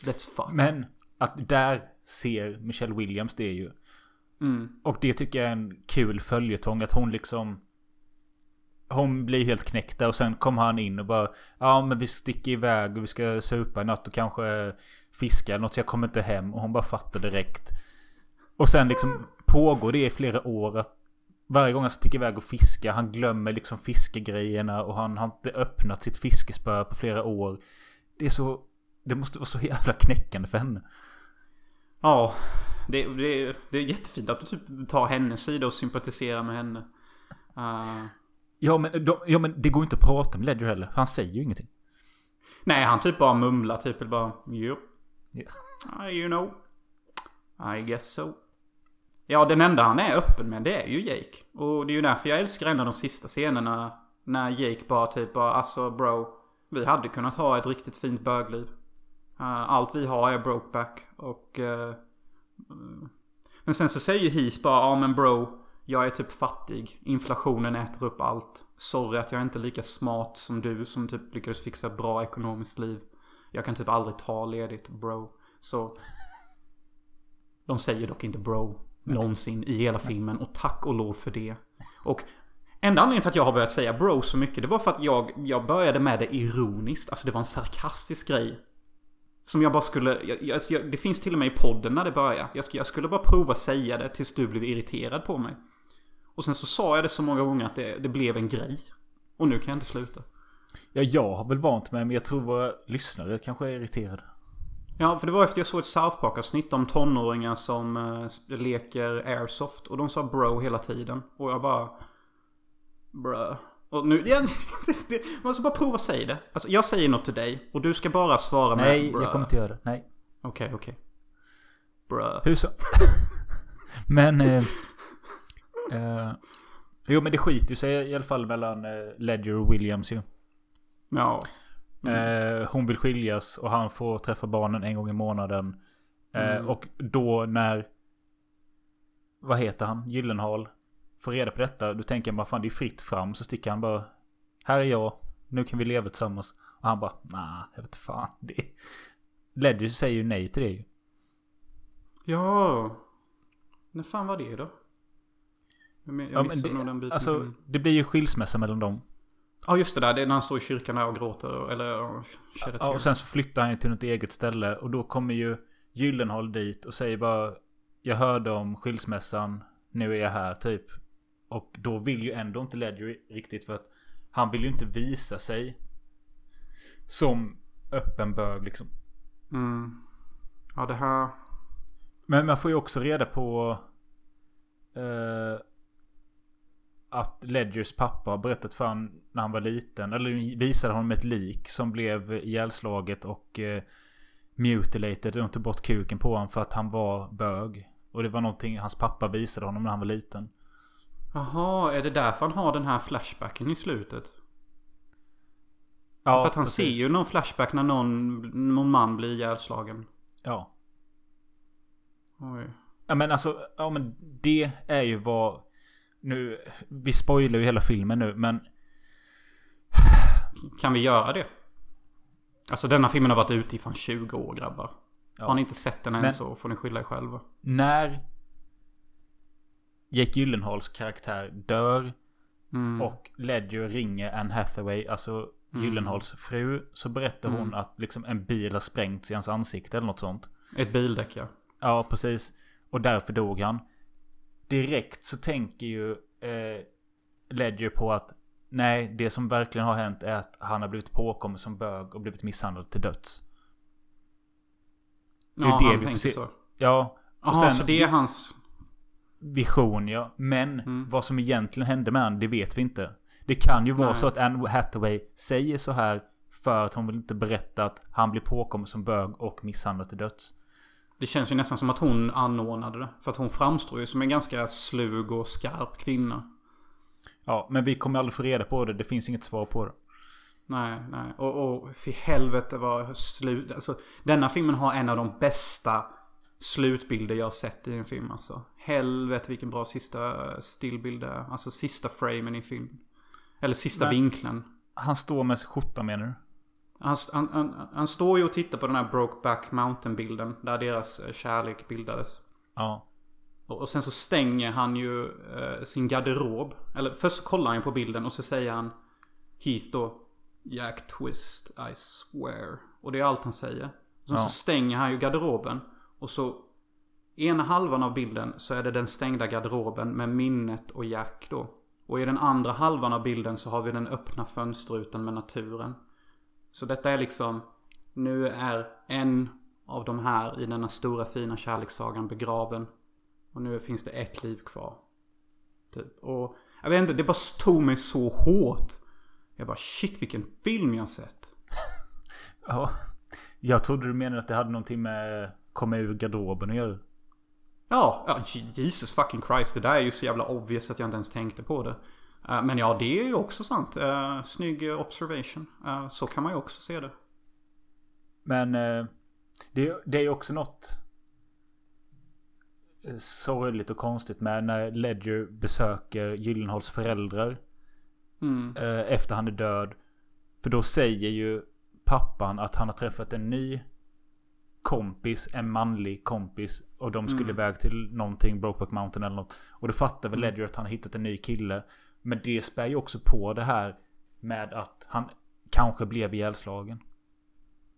Let's fuck. Men att där ser Michelle Williams det ju. Mm. Och det tycker jag är en kul följetong. Att hon liksom... Hon blir helt knäckt och sen kommer han in och bara Ja men vi sticker iväg och vi ska supa i natt och kanske fiska eller något. Så jag kommer inte hem. Och hon bara fattar direkt. Och sen liksom pågår det i flera år att varje gång han sticker iväg och fiskar, han glömmer liksom fiskegrejerna och han har inte öppnat sitt fiskespö på flera år. Det är så... Det måste vara så jävla knäckande för henne. Ja, det, det, det är jättefint att du typ tar hennes sida och sympatiserar med henne. Uh, Ja men, de, ja men det går inte att prata med Ledger heller. Han säger ju ingenting. nej, han typ bara mumlar typ. Eller bara, jo. Yeah. Ah, you know. I guess so. Ja, den enda han är öppen med det är ju Jake. Och det är ju därför jag älskar en av de sista scenerna. När Jake bara typ bara, alltså bro. Vi hade kunnat ha ett riktigt fint bögliv. Uh, allt vi har är brokeback. Och... Uh, men sen så säger ju Heath bara, ja men bro. Jag är typ fattig. Inflationen äter upp allt. Sorry att jag inte är lika smart som du som typ lyckades fixa ett bra ekonomiskt liv. Jag kan typ aldrig ta ledigt bro. Så... De säger dock inte bro. Någonsin i hela filmen. Och tack och lov för det. Och enda anledningen till att jag har börjat säga bro så mycket. Det var för att jag, jag började med det ironiskt. Alltså det var en sarkastisk grej. Som jag bara skulle... Jag, jag, alltså, det finns till och med i podden när det börjar. Jag, jag skulle bara prova säga det tills du blev irriterad på mig. Och sen så sa jag det så många gånger att det, det blev en grej. Och nu kan jag inte sluta. Ja, jag har väl vant mig men jag tror våra lyssnare kanske är irriterade. Ja, för det var efter jag såg ett South Park-avsnitt om tonåringar som eh, leker airsoft. Och de sa bro hela tiden. Och jag bara... Bruh. Och nu, (laughs) jag, jag måste bara prova att säga det. Alltså jag säger något till dig och du ska bara svara med Nej, jag kommer inte göra det. Nej. Okej, okej. Bruh. Hur så? (laughs) men... Eh, eh, jo men det skiter ju sig i alla fall mellan eh, Ledger och Williams ju. Ja. Eh, hon vill skiljas och han får träffa barnen en gång i månaden. Eh, Mm. Och då när... Vad heter han? Gyllenhaal. Får reda på detta. Då tänker man fan det är fritt fram. Så sticker han bara. Här är jag. Nu kan vi leva tillsammans. Och han bara. Nah, jag vet fan. Det... Ledger säger ju nej till det ju. Ja. När fan var det då? Jag, Ja, missade men nog den biten. alltså, det blir ju skilsmässa mellan dem. Ja just det där, det är när han står i kyrkan där och gråter eller a Ja, och sen så flyttar han ju till något eget ställe. Och då kommer ju Gyllenhaal dit och säger bara. Jag hörde om skilsmässan. Nu är jag här typ. Och då vill ju ändå inte Ledger riktigt för att han vill ju inte visa sig. Som öppen bög liksom. Mm. Ja det här... Men man får ju också reda på. Eh, att Ledgers pappa har berättat för honom när han var liten. Eller visade honom ett lik som blev ihjälslaget och eh, mutilated. De tog bort kuken på honom för att han var bög. Och det var någonting hans pappa visade honom när han var liten. Jaha, är det därför han har den här flashbacken i slutet? Ja, För att han precis. ser ju någon flashback när någon, någon man blir ihjälslagen. Ja. Oj. Ja men alltså, ja men det är ju vad... Nu, vi spoilar ju hela filmen nu men... Kan vi göra det? Alltså denna filmen har varit ute i fan 20 år grabbar. Ja. Har ni inte sett den än Men- så får ni skylla er själva. När Jake Gyllenhaals karaktär dör Mm. och Ledger ringer Anne Hathaway, alltså Mm. Gyllenhaals fru. Så berättar hon Mm. att liksom en bil har sprängts i hans ansikte eller något sånt. Ett bildäck ja. Ja, precis. Och därför dog han. Direkt så tänker ju eh, Ledger på att nej, det som verkligen har hänt är att han har blivit påkommen som bög och blivit misshandlad till döds. Det är Ja, det han vi får se. så. Ja. Och Jaha, sen så det är hans... vision ja. Men Mm. vad som egentligen hände med han, det vet vi inte. Det kan ju vara Nej. så att Anne Hathaway säger så här för att hon vill inte berätta att han blir påkommen som bög och misshandlad till döds. Det känns ju nästan som att hon anordnade det. För att hon framstår ju som en ganska slug och skarp kvinna. Ja, men vi kommer aldrig få reda på det. Det finns inget svar på det. Nej, nej. Och, och för helvete vad slut... Alltså, denna filmen har en av de bästa slutbilder jag har sett i en film alltså. Helvete vilken bra sista stillbild det är. Alltså sista framen i filmen. Eller sista Men- vinkeln. Han står med skjorta menar du? Han, han, han, han står ju och tittar på den här Brokeback Mountain-bilden. Där deras eh, kärlek bildades. Ja. Och, och sen så stänger han ju eh, sin garderob. Eller först kollar han på bilden och så säger han Heath då. Jack Twist, I swear. Och det är allt han säger. Sen Ja. så stänger han ju garderoben. Och så ena halvan av bilden så är det den stängda garderoben med minnet och Jack då. Och i den andra halvan av bilden så har vi den öppna fönsterrutan med naturen. Så detta är liksom Nu är en av de här i denna stora fina kärlekssagan begraven. Och nu finns det ett liv kvar. Typ. Och jag vet inte, det bara tog mig så hårt. Jag bara shit vilken film jag sett. (laughs) Ja. Jag trodde du menade att det hade någonting med komma ur garderoben att göra. Ja, ja, Jesus fucking Christ. Det där är ju så jävla obvious att jag inte ens tänkte på det. Eh, Men ja, det är ju också sant. Uh, snygg eh, observation. Eh, så kan man ju också se det. Men eh, det, är ju också något eh, sorgligt och konstigt med när Ledger besöker Gyllenhaals föräldrar Mm. eh, efter han är död. För då säger ju pappan att han har träffat en ny kompis, en manlig kompis. Och de skulle Mm. iväg till någonting, Brokeback Mountain eller något. Och då fattar väl Mm. Ledger att han har hittat en ny kille. Men det spär ju också på det här med att han kanske blev ihjälslagen.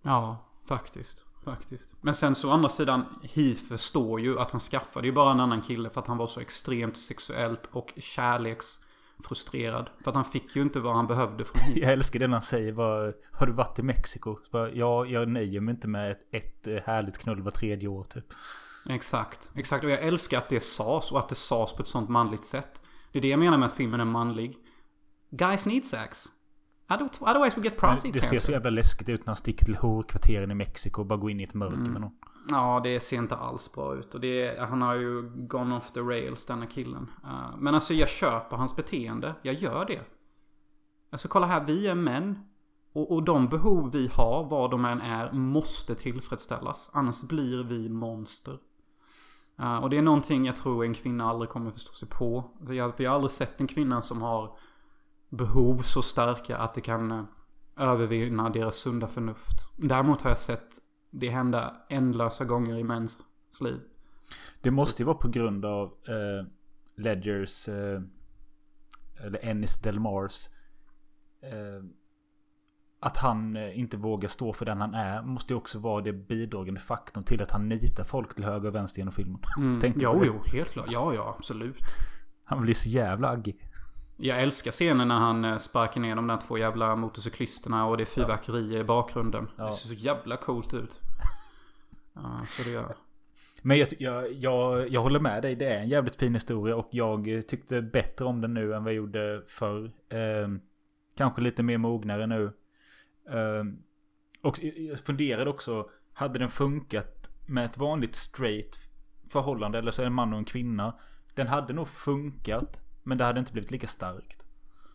Ja, faktiskt. Faktiskt. Men sen så å andra sidan, Heath förstår ju att han skaffade ju bara en annan kille för att han var så extremt sexuellt och kärleksfrustrerad. För att han fick ju inte vad han behövde från Heath. (laughs) Jag älskar det när han säger bara, Har du varit i Mexiko? Bara, ja, jag nöjer mig inte med ett, ett eh, härligt knull var tredje år typ. Exakt. Exakt. Och jag älskar att det sas och att det sas på ett sånt manligt sätt. Det är det jag menar med att filmen är manlig. Guys need sex. Otherwise we get prostate Det ser cancer. så jävla läskigt ut när han sticker till horkvarteren i Mexiko och bara går in i ett mörker Mm. med någon. Ja, det ser inte alls bra ut. Och det, han har ju gone off the rails, denna killen. Uh, men alltså jag köper hans beteende. Jag gör det. Alltså kolla här, vi är män. Och, och de behov vi har, vad de än är, måste tillfredsställas. Annars blir vi monster. Uh, och det är någonting jag tror en kvinna aldrig kommer förstå sig på. För jag, för jag har aldrig sett en kvinna som har behov så starka att det kan eh, övervinna deras sunda förnuft. Däremot har jag sett det hända ändlösa gånger i mäns liv. Det måste ju vara på grund av uh, Ledgers eller Ennis Delmars att han eh, inte vågar stå för den han är måste ju också vara det bidragande faktorn till att han nitar folk till höger och vänster genom filmen. Tänkte du på jo, jo, helt klart. Ja, ja, absolut. Han blir så jävla aggig. Jag älskar scenen när han eh, sparkar ner de där två jävla motorcyklisterna och det är fyrverkerier i bakgrunden. Ja. Det ser så jävla coolt ut. Ja, så det gör. Men jag, jag, jag, jag håller med dig. Det är en jävligt fin historia och jag eh, tyckte bättre om den nu än vad jag gjorde förr. Eh, kanske lite mer mognare nu. Eh, och jag funderade också. Hade den funkat med ett vanligt straight förhållande eller så är det en man och en kvinna. Den hade nog funkat. Men det hade inte blivit lika starkt.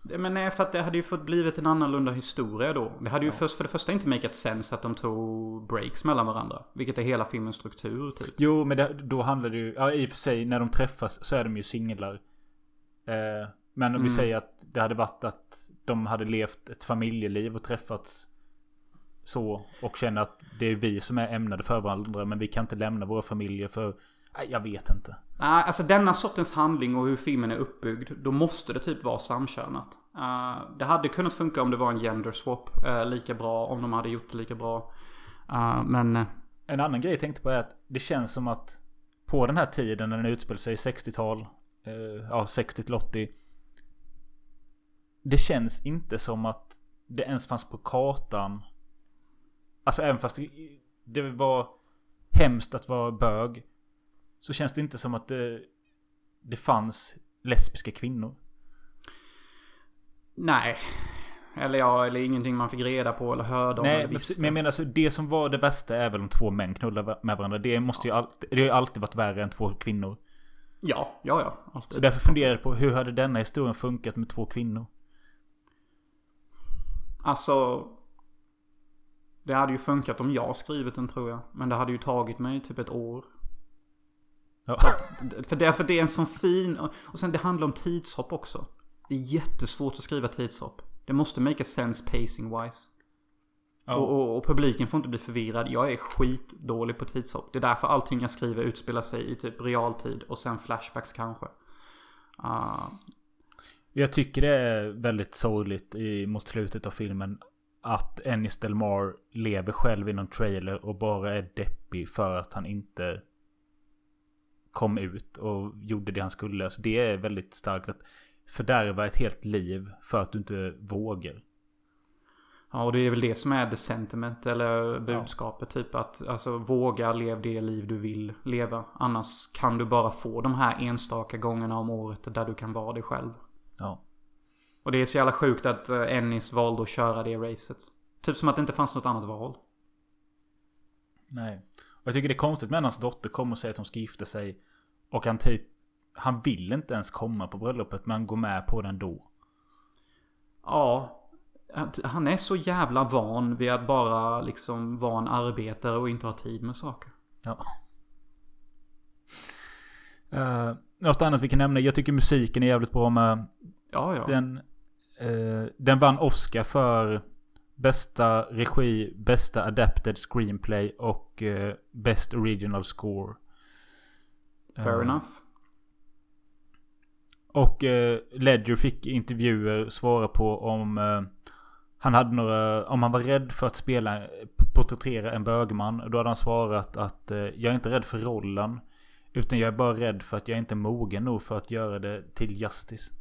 Men nej, för att det hade ju fått blivit en annorlunda historia då. Det hade ju Ja. först, för det första inte makat sense att de tog breaks mellan varandra. Vilket är hela filmens struktur typ. Jo, men det, då handlar det ju... Ja, i och för sig när de träffas så är de ju singlar. Eh, men om vi Mm. säger att det hade varit att de hade levt ett familjeliv och träffats så. Och känner att det är vi som är ämnade för varandra. Men vi kan inte lämna våra familjer för... Jag vet inte. Nej, alltså denna sortens handling och hur filmen är uppbyggd. Då måste det typ vara samkönat. Eh, det hade kunnat funka om det var en gender swap. eh, lika bra, om de hade gjort det lika bra. Eh, men... En annan grej jag tänkte på är att det känns som att på den här tiden när den utspelar sig i 60-tal. Eh, ja, 60 till 80. Det känns inte som att det ens fanns på kartan. Alltså även fast det, det var hemskt att vara bög. Så känns det inte som att det, det fanns lesbiska kvinnor. Nej. Eller ja, eller ingenting man fick reda på eller hörde om Nej, eller men, visste. men jag menar alltså det som var det bästa är väl om två män knullar med varandra. Det måste ju alltid, det har ju alltid varit värre än två kvinnor. Ja, ja, ja. Så Alltid. därför funderar jag på hur hade denna historien funkat med två kvinnor? Alltså... Det hade ju funkat om jag skrivit den tror jag. Men det hade ju tagit mig typ ett år. Ja. För det, för det är en sån fin... Och sen det handlar om tidshopp också. Det är jättesvårt att skriva tidshopp. Det måste make a sense pacing wise. Ja. Och, och, och publiken får inte bli förvirrad. Jag är skitdålig på tidshopp. Det är därför allting jag skriver utspelar sig i typ realtid. Och sen flashbacks kanske. Ah, jag tycker det är väldigt sorgligt i, mot slutet av filmen. Att Ennis Delmar lever själv i någon trailer och bara är deppig för att han inte kom ut och gjorde det han skulle. Så det är väldigt starkt att fördärva ett helt liv för att du inte vågar. Ja, och det är väl det som är the sentiment eller budskapet. Typ att alltså våga leva det liv du vill leva. Annars kan du bara få de här enstaka gångerna om året där du kan vara dig själv. Ja. Och det är så jävla sjukt att eh, Ennis valde att köra det racet. Typ som att det inte fanns något annat val. Nej. Och jag tycker det är konstigt när hans dotter kommer och säger att hon ska gifta sig. Och han typ... Han vill inte ens komma på bröllopet men han går med på den då. Ja. Han är så jävla van vid att bara liksom vara en arbetare och inte ha tid med saker. Ja. Uh, något annat vi kan nämna. Jag tycker musiken är jävligt bra med. Ja, ja. Den, eh, den vann Oscar för bästa regi, bästa adapted screenplay och eh, best original score. Fair Ja. enough. Och eh, Ledger fick intervjuer svara på om eh, han hade några, om han var rädd för att spela, porträttera en bögman. Då hade han svarat att eh, jag är inte rädd för rollen. Utan jag är bara rädd för att jag inte är mogen nog för att göra det till justice.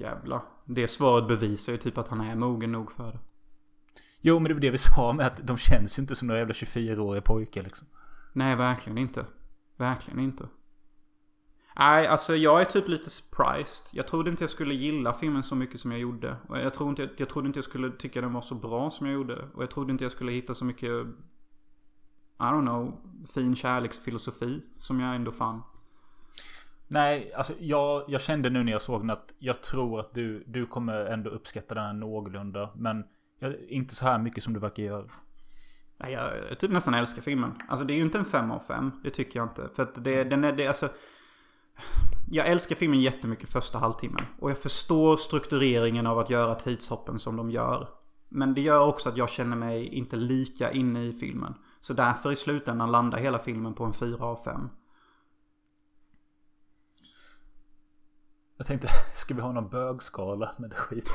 Jävlar. Det svaret bevisar ju typ att han är mogen nog för det. Jo men det var det vi sa med att de känns ju inte som några jävla 24-åriga pojkar liksom. Nej, verkligen inte. Verkligen inte. Nej, alltså jag är typ lite surprised. Jag trodde inte jag skulle gilla filmen så mycket som jag gjorde. Och jag, trodde inte, jag trodde inte jag skulle tycka den var så bra som jag gjorde. Och jag trodde inte jag skulle hitta så mycket, I don't know, fin kärleksfilosofi som jag ändå fann. Nej, alltså jag, jag kände nu när jag såg den att jag tror att du, du kommer ändå uppskatta den här någorlunda. Men jag, inte så här mycket som du verkar göra. Nej, jag typ nästan älskar filmen. Alltså det är ju inte en 5 av 5. Det tycker jag inte. För att det, den är, det, alltså. Jag älskar filmen jättemycket första halvtimmen. Och jag förstår struktureringen av att göra tidshoppen som de gör. Men det gör också att jag känner mig inte lika inne i filmen. Så därför i slutändan landar hela filmen på en 4 av 5. Jag tänkte, (laughs) ska vi ha någon bögskala? Men det skiter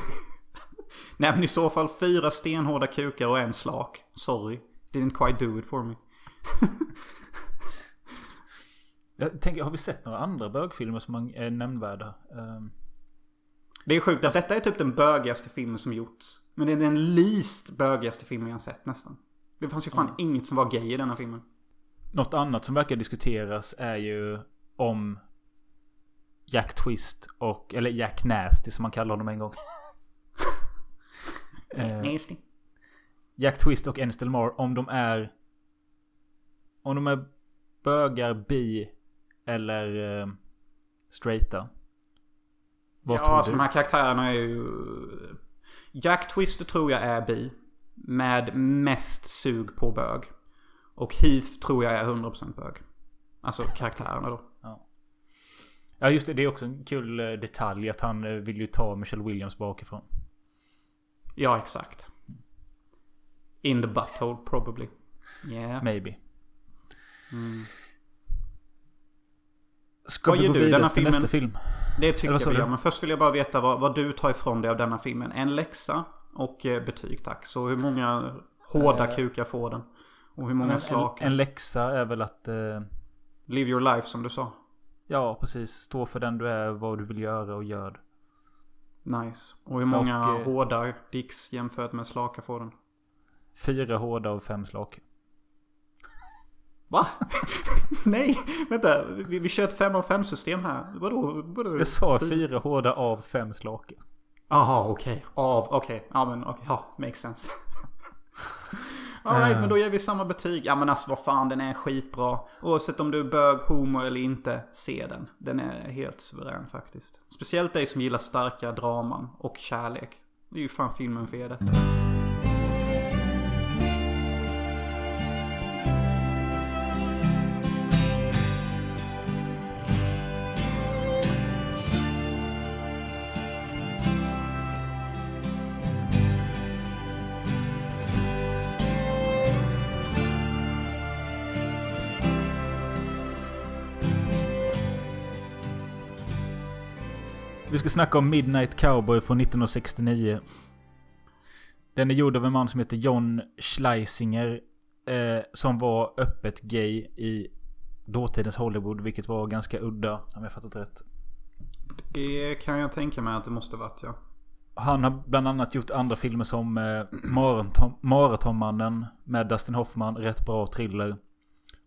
(laughs) Nej men i så fall fyra stenhårda kukar och en slak. Sorry. Didn't quite do it for me. (laughs) Jag tänker, har vi sett några andra bögfilmer som är nämnvärda? Um... Det är sjukt att detta är typ den bögigaste filmen som gjorts. Men det är den least bögigaste filmen jag sett nästan. Det fanns ju fan mm. inget som var gay i denna filmen. Något annat som verkar diskuteras är ju om Jack Twist och, eller Jack Nasty som man kallar honom en gång. (laughs) eh, Nasty. Jack Twist och Ennis Delmar om de är... Om de är bögar, bi eller eh, straighta. Vad ja, alltså du? de här karaktärerna är ju... Jack Twist tror jag är bi. Med mest sug på bög. Och Heath tror jag är 100% bög. Alltså karaktärerna då. Ja. just det, det är också en kul eh, detalj att han eh, vill ju ta Michelle Williams bakifrån. Ja, exakt. In the butthole probably. Yeah. Maybe. Mm. Ska vad vi gå vidare denna filmen? nästa film? Det tycker jag vi gör. Men först vill jag bara veta vad, vad, du tar ifrån dig av denna filmen. En läxa och eh, betyg tack. Så hur många hårda uh, kukar får den? Och hur många slaka? En, en läxa är väl att... Uh, Live your life som du sa. Ja, precis. Stå för den du är, vad du vill göra och gör. Nice. Och hur många och, uh, hårda dicks jämfört med slaka får den? Fyra hårda och fem slaka. Va? (laughs) Nej, vänta. Vi, vi kör ett 5 av 5 system här. Vadå? Vadå? Jag sa fyra hårda av fem slaka. Jaha, okej. Okay. Av, okej. Okay. Ja, men okej. Okay. Ja, makes sense. (laughs) Alright, uh. men då ger vi samma betyg. Ja men alltså vad fan, den är skitbra. Oavsett om du är bög, homo eller inte, se den. Den är helt suverän faktiskt. Speciellt dig som gillar starka draman och kärlek. Det är ju fan filmen för er detta. Snacka om Midnight Cowboy från 1969. Den är gjord av en man som heter John Schleisinger. Eh, som var öppet gay i dåtidens Hollywood. Vilket var ganska udda om jag fattat rätt. Det kan jag tänka mig att det måste varit ja. Han har bland annat gjort andra filmer som eh, Maratonmannen med Dustin Hoffman. Rätt bra thriller.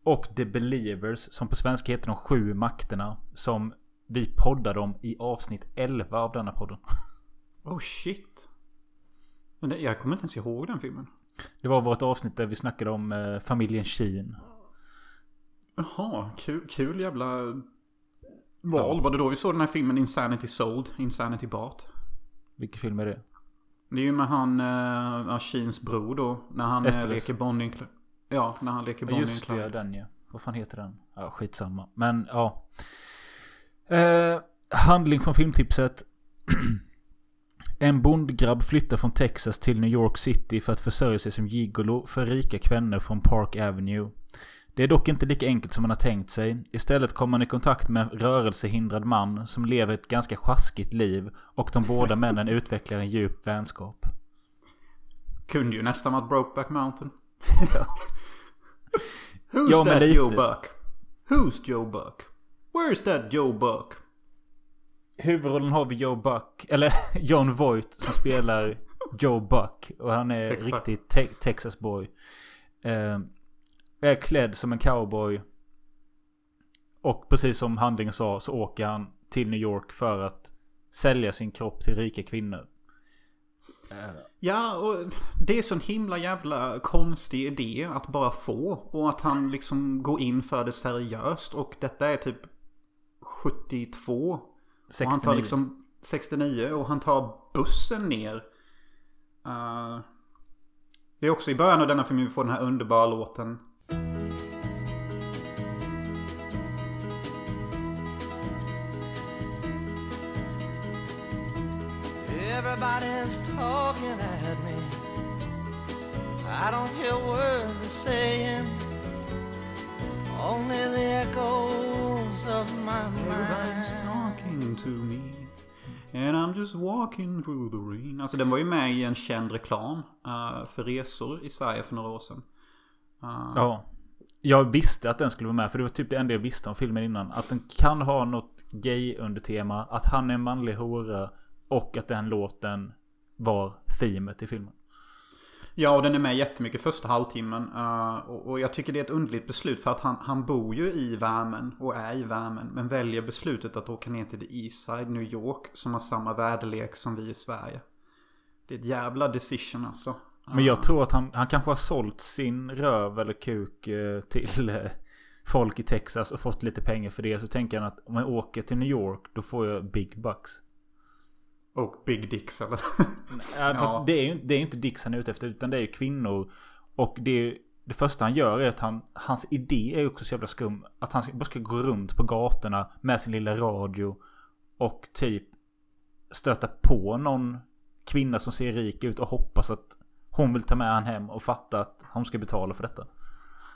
Och The Believers som på svenska heter De Sju Makterna. Som vi poddade om i avsnitt 11 av denna podden. Oh shit. Men jag kommer inte ens ihåg den filmen. Det var vårt avsnitt där vi snackade om eh, familjen Sheen. Jaha, kul, kul jävla val. Ja. Var det då vi såg den här filmen Insanity Sold? Insanity Bart? Vilken film är det? Det är ju med han, uh, Sheens bror då. När han uh, leker Bonnie Ja, när han leker Bonnie ja, Just det, den ja. Vad fan heter den? Ja, skitsamma. Men ja. Eh, handling från filmtipset. (clears throat) En bondgrabb flyttar från Texas till New York City för att försörja sig som gigolo för rika kvinnor från Park Avenue. Det är dock inte lika enkelt som man har tänkt sig. Istället kommer man i kontakt med en rörelsehindrad man som lever ett ganska sjaskigt liv och de båda männen (laughs) utvecklar en djup vänskap. Kunde ju nästan varit Brokeback Mountain. (laughs) (laughs) Who's ja, that lite... Joe Buck? Who's Joe Buck? Where's that Joe Buck? Huvudrollen har vi Joe Buck. Eller (laughs) John Voight som spelar Joe Buck. Och han är Exakt. riktigt te Texas boy. Eh, är klädd som en cowboy. Och precis som handlingen sa så åker han till New York för att sälja sin kropp till rika kvinnor. Ja, och det är sån himla jävla konstig idé att bara få. Och att han liksom går in för det seriöst. Och detta är typ 72. Och han tar 69. liksom 69 och han tar bussen ner. Eh, det är också i början av denna film vi får den här underbara låten. Everybody's talking at me. I don't hear words they're saying. Only the echoes of my Everybody's mind. talking to me. And I'm just walking through the rain. Alltså den var ju med i en känd reklam eh, för resor i Sverige för några år sedan. Eh, Ja. Jag visste att den skulle vara med för det var typ det enda jag visste om filmen innan. Att den kan ha något gay under tema. Att han är en manlig hora. Och att den låten var themet i filmen. Ja, och den är med jättemycket första halvtimmen. eh, och, jag tycker det är ett underligt beslut för att han, han bor ju i värmen och är i värmen. Men väljer beslutet att åka ner till the East Side, New York, som har samma väderlek som vi i Sverige. Det är ett jävla decision alltså. Men jag tror att han, han kanske har sålt sin röv eller kuk eh, till eh, folk i Texas och fått lite pengar för det. Så tänker han att om jag åker till New York då får jag big bucks. Och Big Dicks eller? Ja, fast Ja. det är ju det är inte dicks han är ute efter utan det är ju kvinnor. Och det, det första han gör är att han, hans idé är också så jävla skum. Att han bara ska gå runt på gatorna med sin lilla radio. Och typ stöta på någon kvinna som ser rik ut och hoppas att hon vill ta med han hem och fatta att hon ska betala för detta.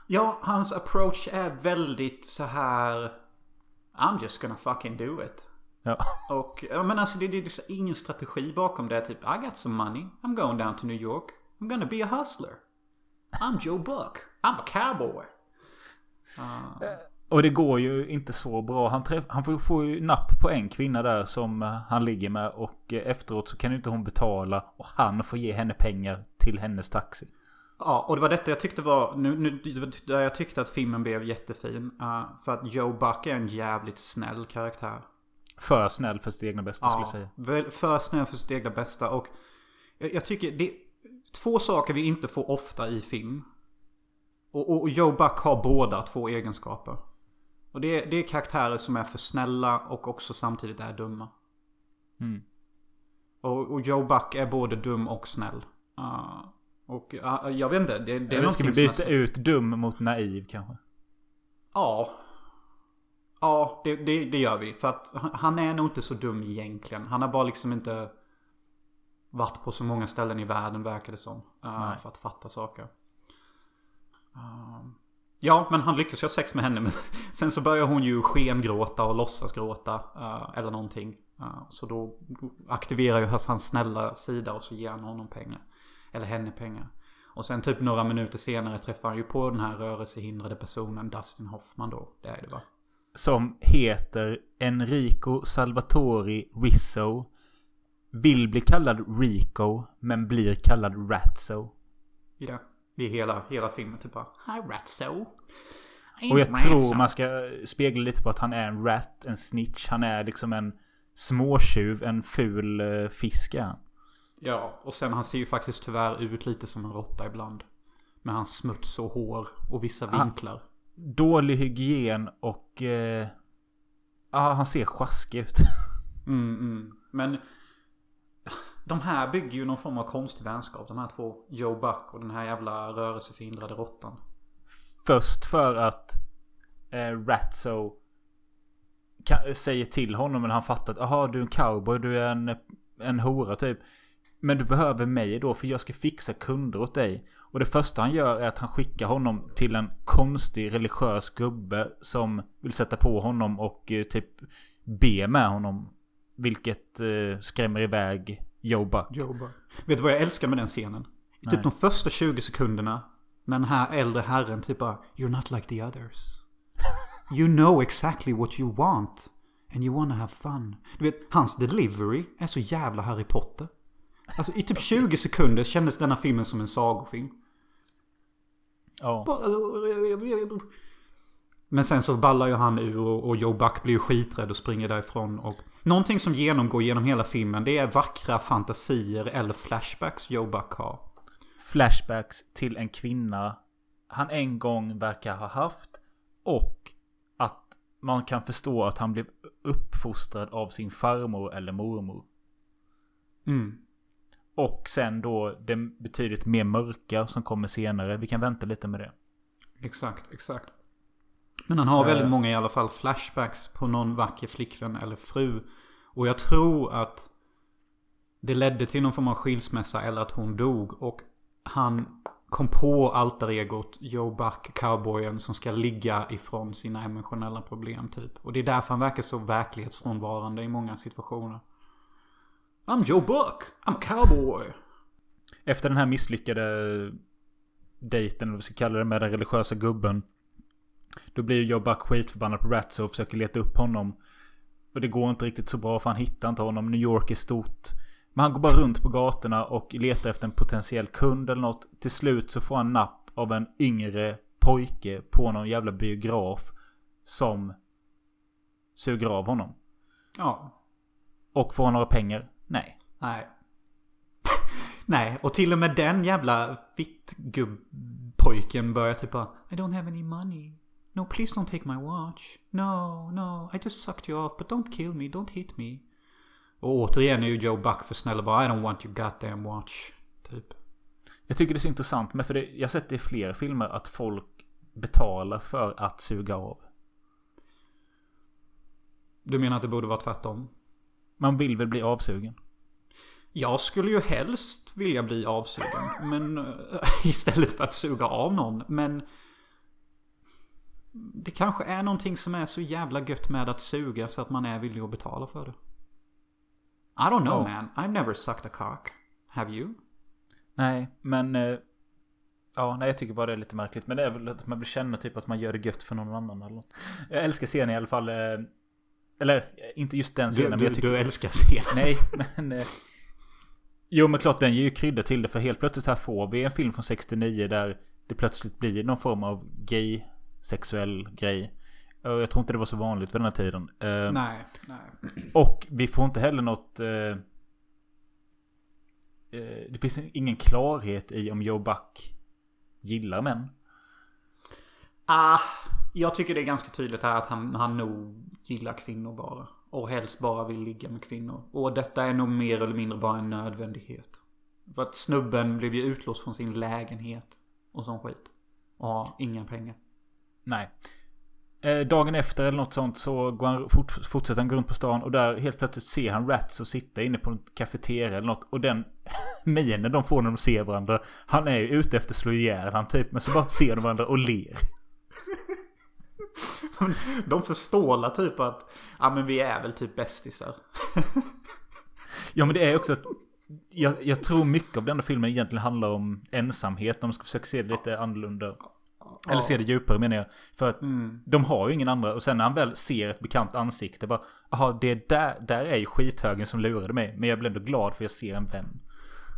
Ja, hans approach är väldigt så här... I'm just gonna fucking do it. Ja. Och, ja men alltså det, det är så ingen strategi bakom det. Typ, I got some money. I'm going down to New York. I'm gonna be a hustler. I'm Joe Buck. I'm a cowboy. Och det går ju inte så bra. Han, träff, han får, får ju napp på en kvinna där som eh, han ligger med. Och eh, efteråt så kan inte hon betala. Och han får ge henne pengar till hennes taxi. Ja, och det var detta jag tyckte var... Nu, nu, det där jag tyckte att filmen blev jättefin. Uh, för att Joe Buck är en jävligt snäll karaktär. För snäll för sitt egna bästa skulle jag säga. för snäll för sitt egna bästa. Och jag, jag tycker det... Två saker vi inte får ofta i film. Och, och Joe Buck har båda två egenskaper. Och det, är- det är karaktärer som är för snälla och också samtidigt är dumma. Mm. Och, och Joe Buck är både dum och snäll. Uh, och uh, jag vet inte. Det, det är ska vi är byta ut dum mot naiv kanske? Ja. Ja, det, det, det gör vi. För att han- är nog inte så dum egentligen. Han har bara liksom inte varit på så många ställen i världen verkar det som. eh, Nej. för att fatta saker. Um, ja, men han lyckas ju ha sex med henne. (laughs) Men sen så börjar hon ju skengråta och låtsas gråta. eh, eller någonting. Eh, så då aktiverar ju hans snälla sida och så ger han honom pengar. Eller henne pengar. Och sen typ några minuter senare träffar han ju på den här rörelsehindrade personen Dustin Hoffman då. Det är det va? Som heter Enrico Salvatori Rizzo. Vill bli kallad Rico. Men blir kallad Ratso. Ja. Det är hela, hela filmen typ bara Hi Ratso. Och jag tror man ska spegla lite på att han är en rat, en snitch. Han är liksom en småtjuv, en ful uh, fisk är han. Ja, och sen han ser ju faktiskt tyvärr ut lite som en råtta ibland. Med hans smuts och hår och vissa vinklar. Dålig hygien och... eh, Ja, han ser sjaskig ut. (laughs) Mm, mm. Men de här bygger ju någon form av konstig vänskap. De här två. Joe Buck och den här jävla rörelseförhindrade råttan. Först för att eh, Ratso säger till honom men han fattar att aha du är en cowboy, du är en, en hora typ. Men du behöver mig då för jag ska fixa kunder åt dig. Och det första han gör är att han skickar honom till en konstig religiös gubbe som vill sätta på honom och eh, typ be med honom. Vilket eh, skrämmer iväg Joe Buck. Joe Buck. Vet du vad jag älskar med den scenen? I Nej. typ de första 20 sekunderna. När den här äldre herren typ bara You're not like the others. You know exactly what you want. And you wanna have fun. Du vet, hans delivery är så jävla Harry Potter. Alltså i typ 20 sekunder kändes denna filmen som en sagofilm. Ja. Bara- Men sen så ballar ju han ur och, och Joe Buck blir ju skiträdd och springer därifrån. Och någonting som genomgår genom hela filmen det är vackra fantasier eller flashbacks Joe Buck har. Flashbacks till en kvinna han en gång verkar ha haft. Och att man kan förstå att han blev uppfostrad av sin farmor eller mormor. Mm. Och sen då det betydligt mer mörka som kommer senare. Vi kan vänta lite med det. Exakt, exakt. Men han har väldigt Eh. många i alla fall flashbacks på någon vacker flickvän eller fru. Och jag tror att det ledde till någon form av skilsmässa eller att hon dog. Och han kom på alter egot Joe Buck, cowboyen som ska ligga ifrån sina emotionella problem typ. Och det är därför han verkar så verklighetsfrånvarande i många situationer. I'm Joe Buck, I'm a cowboy. Efter den här misslyckade dejten, eller vad vi ska kalla det, med den religiösa gubben. Då blir Joe Buck skitförbannad på Ratso och försöker leta upp honom. Och det går inte riktigt så bra för han hittar inte honom. New York är stort. Men han går bara runt på gatorna och letar efter en potentiell kund eller något. Till slut så får han napp av en yngre pojke på någon jävla biograf. Som suger av honom. Ja, Och får några pengar? Nej. Nej. (laughs) Nej, och till och med den jävla fittgubbpojken börjar typ bara I don't have any money. No, please don't take my watch. No, no, I just sucked you off, but don't kill me, don't hit me. Och återigen är ju Joe Buck för snäll och bara I don't want your goddamn watch. Typ. Jag tycker det är så intressant med för det, jag har sett det i flera filmer att folk betalar för att suga av. Du menar att det borde vara tvärtom? Man vill väl bli avsugen? Jag skulle ju helst vilja bli avsugen. Men eh, (laughs) istället för att suga av någon. Men det kanske är någonting som är så jävla gött med att suga så att man är villig att betala för det. I don't know Ja. man. I've never sucked a cock. Have you? Nej, men... eh, Ja, nej jag tycker bara det är lite märkligt. Men det är väl att man vill känna typ att man gör det gött för någon annan eller något. Jag älskar scenen i alla fall. Eller eh, inte just den Du, scenen. men du, jag tycker... du älskar scenen. Nej, men... eh, Jo men klart den ger ju krydda till det. För helt plötsligt här får vi en film från 69 där det plötsligt blir någon form av gay sexuell grej. Och jag tror inte det var så vanligt vid den här tiden. Eh, Nej, nej. Och vi får inte heller något... Det finns ingen klarhet i om Joe Buck gillar män. Ah, jag tycker det är ganska tydligt här att han, han nog gillar kvinnor bara. Och helst bara vill ligga med kvinnor. Och detta är nog mer eller mindre bara en nödvändighet. För att snubben blev ju utlåst från sin lägenhet. Och sån skit. Och har inga pengar. Nej. Eh, dagen efter eller något sånt så går han, fort, fortsätter han gå runt på stan och där helt plötsligt ser han Rats och sitta inne på en kafeteria eller något. Och den (laughs) minen de får när de ser varandra. Han är ju ute efter att slå ihjäl han typ. Men så bara ser de varandra och ler. De förstålar typ att ja men vi är väl typ bästisar. Ja men det är också att jag, jag tror mycket av denna filmen egentligen handlar om ensamhet. De ska försöka se det lite annorlunda. Eller se det djupare menar jag. För att Mm. de har ju ingen andra. Och sen när han väl ser ett bekant ansikte. Bara, Jaha, det där, där är ju skithögen som lurade mig. Men jag blir ändå glad för jag ser en vän.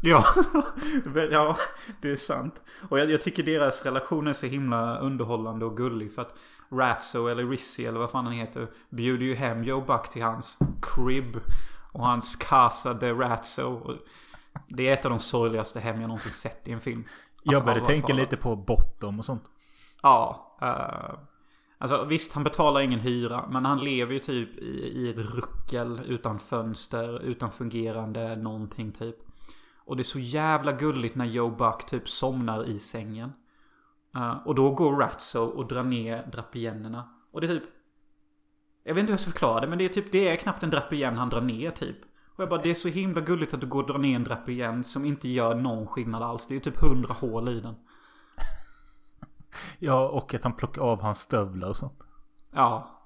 Ja, (laughs) ja, det är sant. Och jag, jag tycker deras relation är så himla underhållande och gullig. För att Ratso eller Rizzy eller vad fan han heter bjuder ju hem Joe Buck till hans crib. Och hans Casa de Ratso. Det är ett av de sorgligaste hem jag någonsin sett i en film. Jag Alltså, började allvarligt tänka lite på Bottom och sånt. Ja. eh, alltså visst, han betalar ingen hyra. Men han lever ju typ i, i ett ruckel utan fönster, utan fungerande någonting typ. Och det är så jävla gulligt när Joe Buck typ somnar i sängen. Eh, och då går Ratso och drar ner draperierna. Och det är typ... Jag vet inte hur jag ska förklara det, men det är typ... Det är knappt en draperien han drar ner typ. Och jag bara, det är så himla gulligt att du går och drar ner en draperien som inte gör någon skillnad alls. Det är typ hundra hål i den. (laughs) Ja, och att han plockar av hans stövlar och sånt. Ja.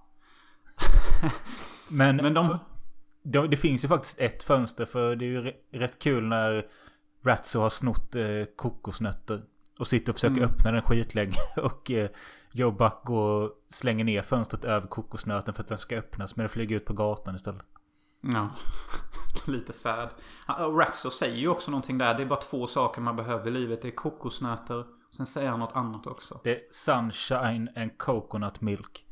(laughs) Men, Men de... det, det finns ju faktiskt ett fönster för det är ju rätt kul när Ratso har snott eh, kokosnötter. Och sitter och försöker Mm. öppna den skitlänge. (laughs) Och eh, Joe Buck går och slänger ner fönstret över kokosnöten för att den ska öppnas. Men den flyger ut på gatan istället. Ja. (laughs) Lite sad. Ratso säger ju också någonting där. Det är bara två saker man behöver i livet. Det är kokosnötter. Sen säger han något annat också. Det är Sunshine and Coconut Milk.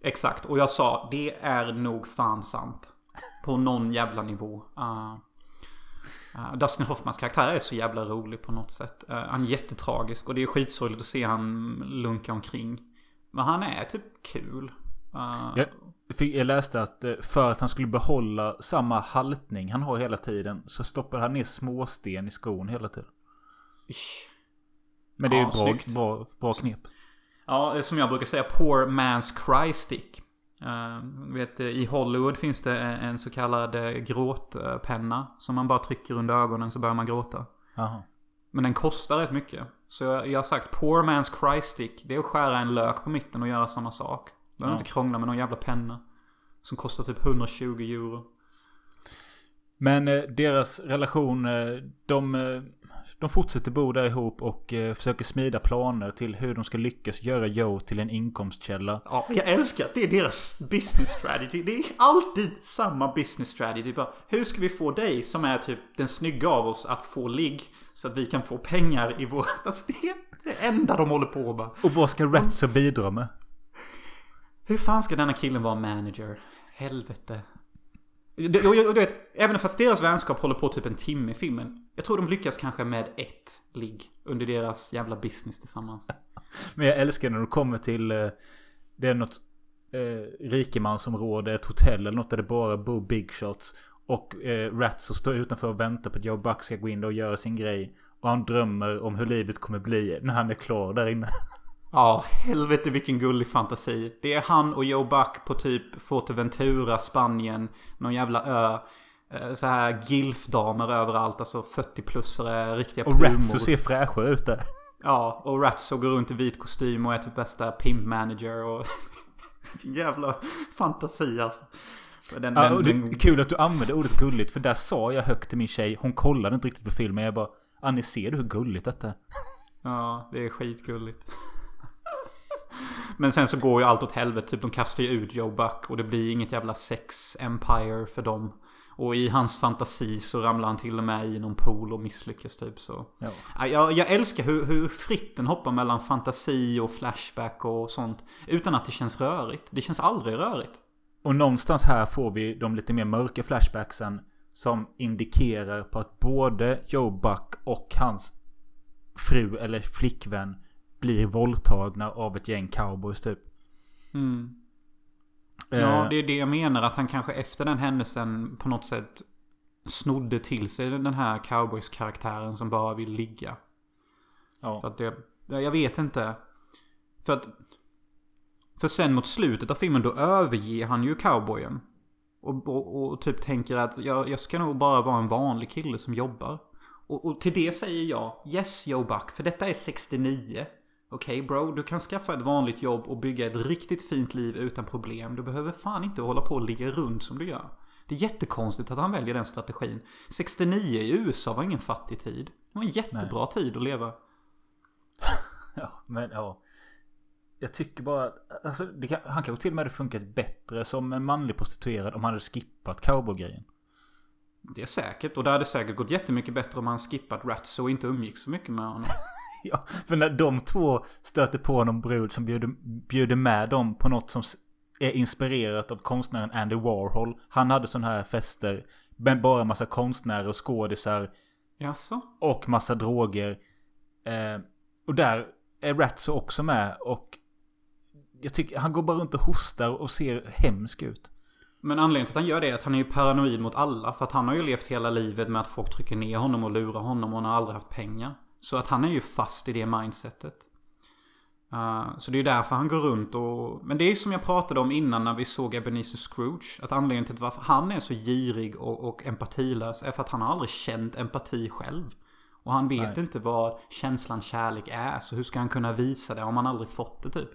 Exakt. Och jag sa, det är nog fan sant. På någon jävla nivå. Uh, uh, Dustin Hoffmans karaktär är så jävla rolig på något sätt. Uh, han är jättetragisk och det är skitsorgligt att se han lunka omkring. Men han är typ kul. Uh, Jag, fick- jag läste att för att han skulle behålla samma haltning han har hela tiden så stoppade han ner småsten i skon hela tiden. ish. Men det är ju Ja, bra, bra, bra knep. Ja, som jag brukar säga, poor man's cry stick. Uh, vet, I Hollywood finns det en en så kallad eh, gråtpenna. Som man bara trycker under ögonen så börjar man gråta. Jaha. Men den kostar rätt mycket. Så jag, jag har sagt poor man's cry stick. Det är att skära en lök på mitten och göra samma sak. Behöver Ja. inte krångla med någon jävla penna. Som kostar typ 120 euro. Men eh, deras relation, eh, de, eh, de fortsätter bo där ihop och eh, försöker smida planer till hur de ska lyckas göra Joe till en inkomstkälla. Ja, jag älskar att det är deras business strategy. Det är alltid samma business strategy. Bara, hur ska vi få dig som är typ den snygga av oss att få ligg så att vi kan få pengar i vår... (laughs) Alltså det är det enda de håller på med. Och vad ska Ratso bidra med? Hur fan ska denna killen vara manager? Helvete. Och, och, och, du vet, även fast deras vänskap håller på typ en timme i filmen. Jag tror de lyckas kanske med ett ligg under deras jävla business tillsammans. Men jag älskar när de kommer till... Eh, det är något eh, rikemansområde, ett hotell eller något där det bara bor big shots. Och eh, Ratso står utanför och väntar på att Joe Buck ska gå in där och göra sin grej. Och han drömmer om hur livet kommer bli när han är klar där inne. (laughs) Ja, helvete vilken gullig fantasi. Det är han och Joe Buck på typ Forteventura, Spanien. Någon jävla ö. Eh, Så här gilfdamer överallt. Alltså 40-plussare, riktiga Och. Ratso ser fräschare ut där. Ja, och Ratso går runt i vit kostym och är typ bästa pimp manager och... (laughs) Jävla fantasi alltså. Den, Ja, den, den, är kul att du använder ordet gulligt. För där sa jag högt till min tjej. Hon kollade inte riktigt på filmen. Jag bara Annie ser du hur gulligt detta är? Ja, det är skitgulligt. Men sen så går ju allt åt helvete. Typ de kastar ju ut Joe Buck och det blir inget jävla sex empire för dem. Och i hans fantasi så ramlar han till och med i någon pool och misslyckas typ så. Ja. Ja, Jag, jag älskar hur, hur fritt den hoppar mellan fantasi och flashback och sånt. Utan att det känns rörigt. Det känns aldrig rörigt. Och någonstans här får vi de lite mer mörka flashbacksen. Som indikerar på att både Joe Buck och hans fru eller flickvän blir våldtagna av ett gäng cowboys typ. Mm. Eh, Ja, det är det jag menar. Att han kanske efter den händelsen på något sätt snodde till sig den här cowboys-karaktären som bara vill ligga. För ja. att det, ja, jag vet inte. För att... För sen mot slutet av filmen då överger han ju cowboyen. Och, och, och typ tänker att jag, jag ska nog bara vara en vanlig kille som jobbar. Och, och till det säger jag Yes Joe Buck, för detta är 69. Okej bro, du kan skaffa ett vanligt jobb och bygga ett riktigt fint liv utan problem. Du behöver fan inte hålla på och ligga runt som du gör. Det är jättekonstigt att han väljer den strategin. 69 i USA var ingen fattig tid. Det var en jättebra tid att leva. (laughs) ja, men ja. Jag tycker bara att alltså, kan, han kanske till och med hade funkat bättre som en manlig prostituerad om han hade skippat cowboygrejen. Det är säkert. Och det hade säkert gått jättemycket bättre om han skippat Rats och inte umgicks så mycket med honom. (laughs) Ja, för när de två stöter på någon brud som bjuder, bjuder med dem på något som är inspirerat av konstnären Andy Warhol. Han hade sådana här fester med bara massa konstnärer och skådisar Jaså? och massa droger. Eh, och där är Ratso också med och jag tycker han går bara runt och hostar och ser hemsk ut. Men anledningen till att han gör det är att han är ju paranoid mot alla. För att han har ju levt hela livet med att folk trycker ner honom och lurar honom och han har aldrig haft pengar. Så att han är ju fast i det mindsetet. Uh, så det är därför han går runt och... Men det är som jag pratade om innan när vi såg Ebenezer Scrooge. Att anledningen till varför han är så girig och, och empatilös är för att han har aldrig känt empati själv. Och han vet Nej. inte vad känslan kärlek är. Så hur ska han kunna visa det om han aldrig fått det typ?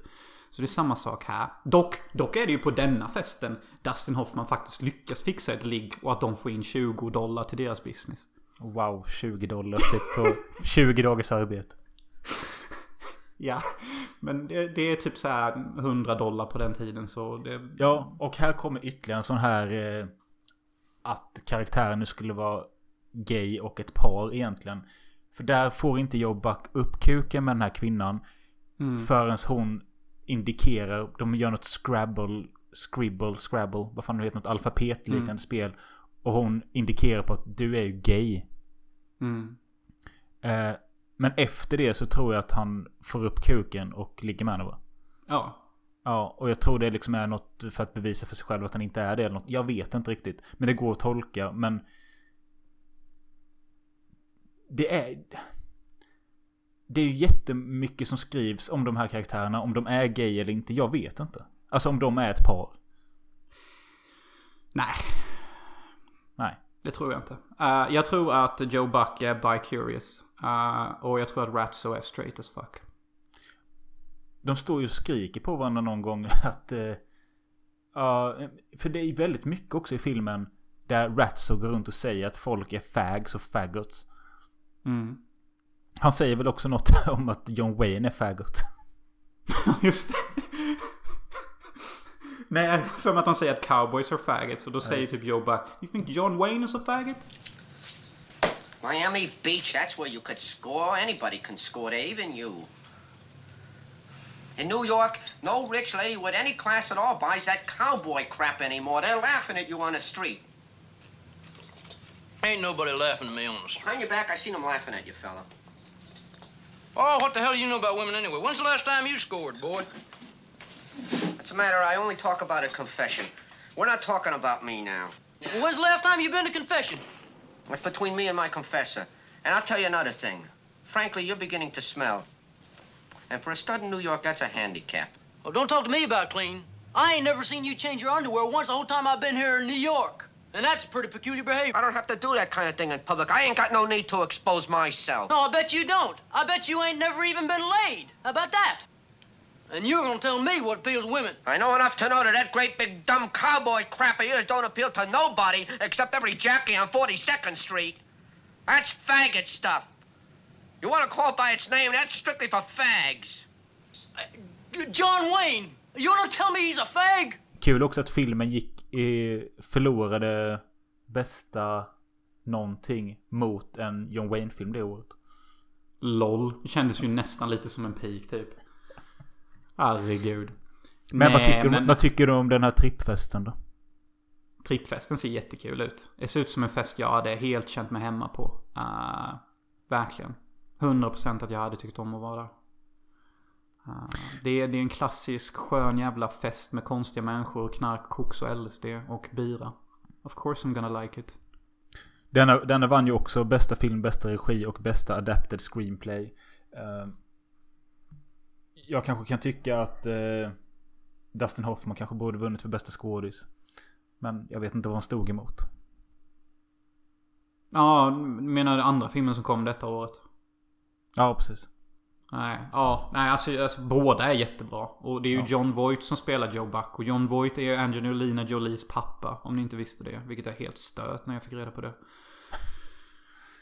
Så det är samma sak här. Dock, dock är det ju på denna festen Dustin Hoffman faktiskt lyckas fixa ett ligg och att de får in 20 dollar till deras business. Wow, 20 dollar typ på (laughs) 20 dagars arbete. Ja, men det, det är typ så här 100 dollar på den tiden så det... Ja, och här kommer ytterligare en sån här... Eh, att karaktären nu skulle vara gay och ett par egentligen. För där får inte Joe Buck upp kuken med den här kvinnan. Mm. Förrän hon indikerar, de gör något scrabble, scribble, scrabble, vad fan det heter, något alfabetliknande Mm. spel. Och hon indikerar på att du är ju gay. Mm. Eh, men efter det så tror jag att han får upp kuken och ligger med henne va? Ja. Ja, och jag tror det liksom är något för att bevisa för sig själv att han inte är det eller något. Jag vet inte riktigt. Men det går att tolka, men... Det är... Det är ju jättemycket som skrivs om de här karaktärerna. Om de är gay eller inte. Jag vet inte. Alltså om de är ett par. Nej, Nej. det tror jag inte. Eh, jag tror att Joe Buck är bi-curious. Eh, och jag tror att Ratso är straight as fuck. De står ju och skriker på varandra någon gång (laughs) att... Ja, för det är väldigt mycket också i filmen. Där Ratso går runt och säger att folk är fags och faggots. Mm. Han säger väl också något (laughs) om att John Wayne är faggot. (laughs) Just det. Nej, för mig att han säger att cowboys are faggots. Och då säger Yes. typ Joe Buck. You think John Wayne is a faggot? Miami Beach, that's where you could score. Anybody can score there, even you. In New York, no rich lady with any class at all buys that cowboy crap anymore. They're laughing at you on the street. Ain't nobody laughing at me on the street. Behind your back, I seen them laughing at you, fella. Oh, what the hell do you know about women anyway? When's the last time you scored, boy? What's a matter? I only talk about a confession. We're not talking about me now. Well, when's the last time you've been to confession? What's between me and my confessor? And I'll tell you another thing. Frankly, you're beginning to smell. And for a stud in New York, that's a handicap. Oh, don't talk to me about clean. I ain't never seen you change your underwear once the whole time I've been here in New York. And that's pretty peculiar behavior. I don't have to do that kind of thing in public. I ain't got no need to expose myself. No, I bet you don't. I bet you ain't never even been laid. How about that? And you're gonna tell me what appeals to women. I know enough to know that that great big dumb cowboy crap of yours don't appeal to nobody except every Jackie on 42nd Street. That's faggot stuff. You want to call it by its name, that's strictly for fags. Uh, John Wayne! You wanna tell me he's a fag? Kul också att filmen gick i, förlorade bästa någonting mot en John Wayne-film det året. LOL. Det kändes ju nästan lite som en peak typ. Herregud. Men, vad, Nej, tycker, men- vad tycker du om den här trippfesten då? Trippfesten ser jättekul ut. Det ser ut som en fest jag hade helt känt mig hemma på. Uh, verkligen. 100% att jag hade tyckt om att vara där. Uh, det, är, det är en klassisk skön jävla fest med konstiga människor, knark, koks och LSD och bira. Of course I'm gonna like it. Denna, denna vann ju också bästa film, bästa regi och bästa adapted screenplay. Eh, jag kanske kan tycka att eh, Dustin Hoffman kanske borde vunnit för bästa skådis. Men jag vet inte vad han stod emot. Ja, menar du andra filmen som kom detta året? Ja, precis. Nej, ja, nej alltså, alltså båda är jättebra. Och det är ju Ja. John Voight som spelar Joe Buck. Och John Voight är ju Angelina Jolies pappa. Om ni inte visste det. Vilket är helt stört när jag fick reda på det.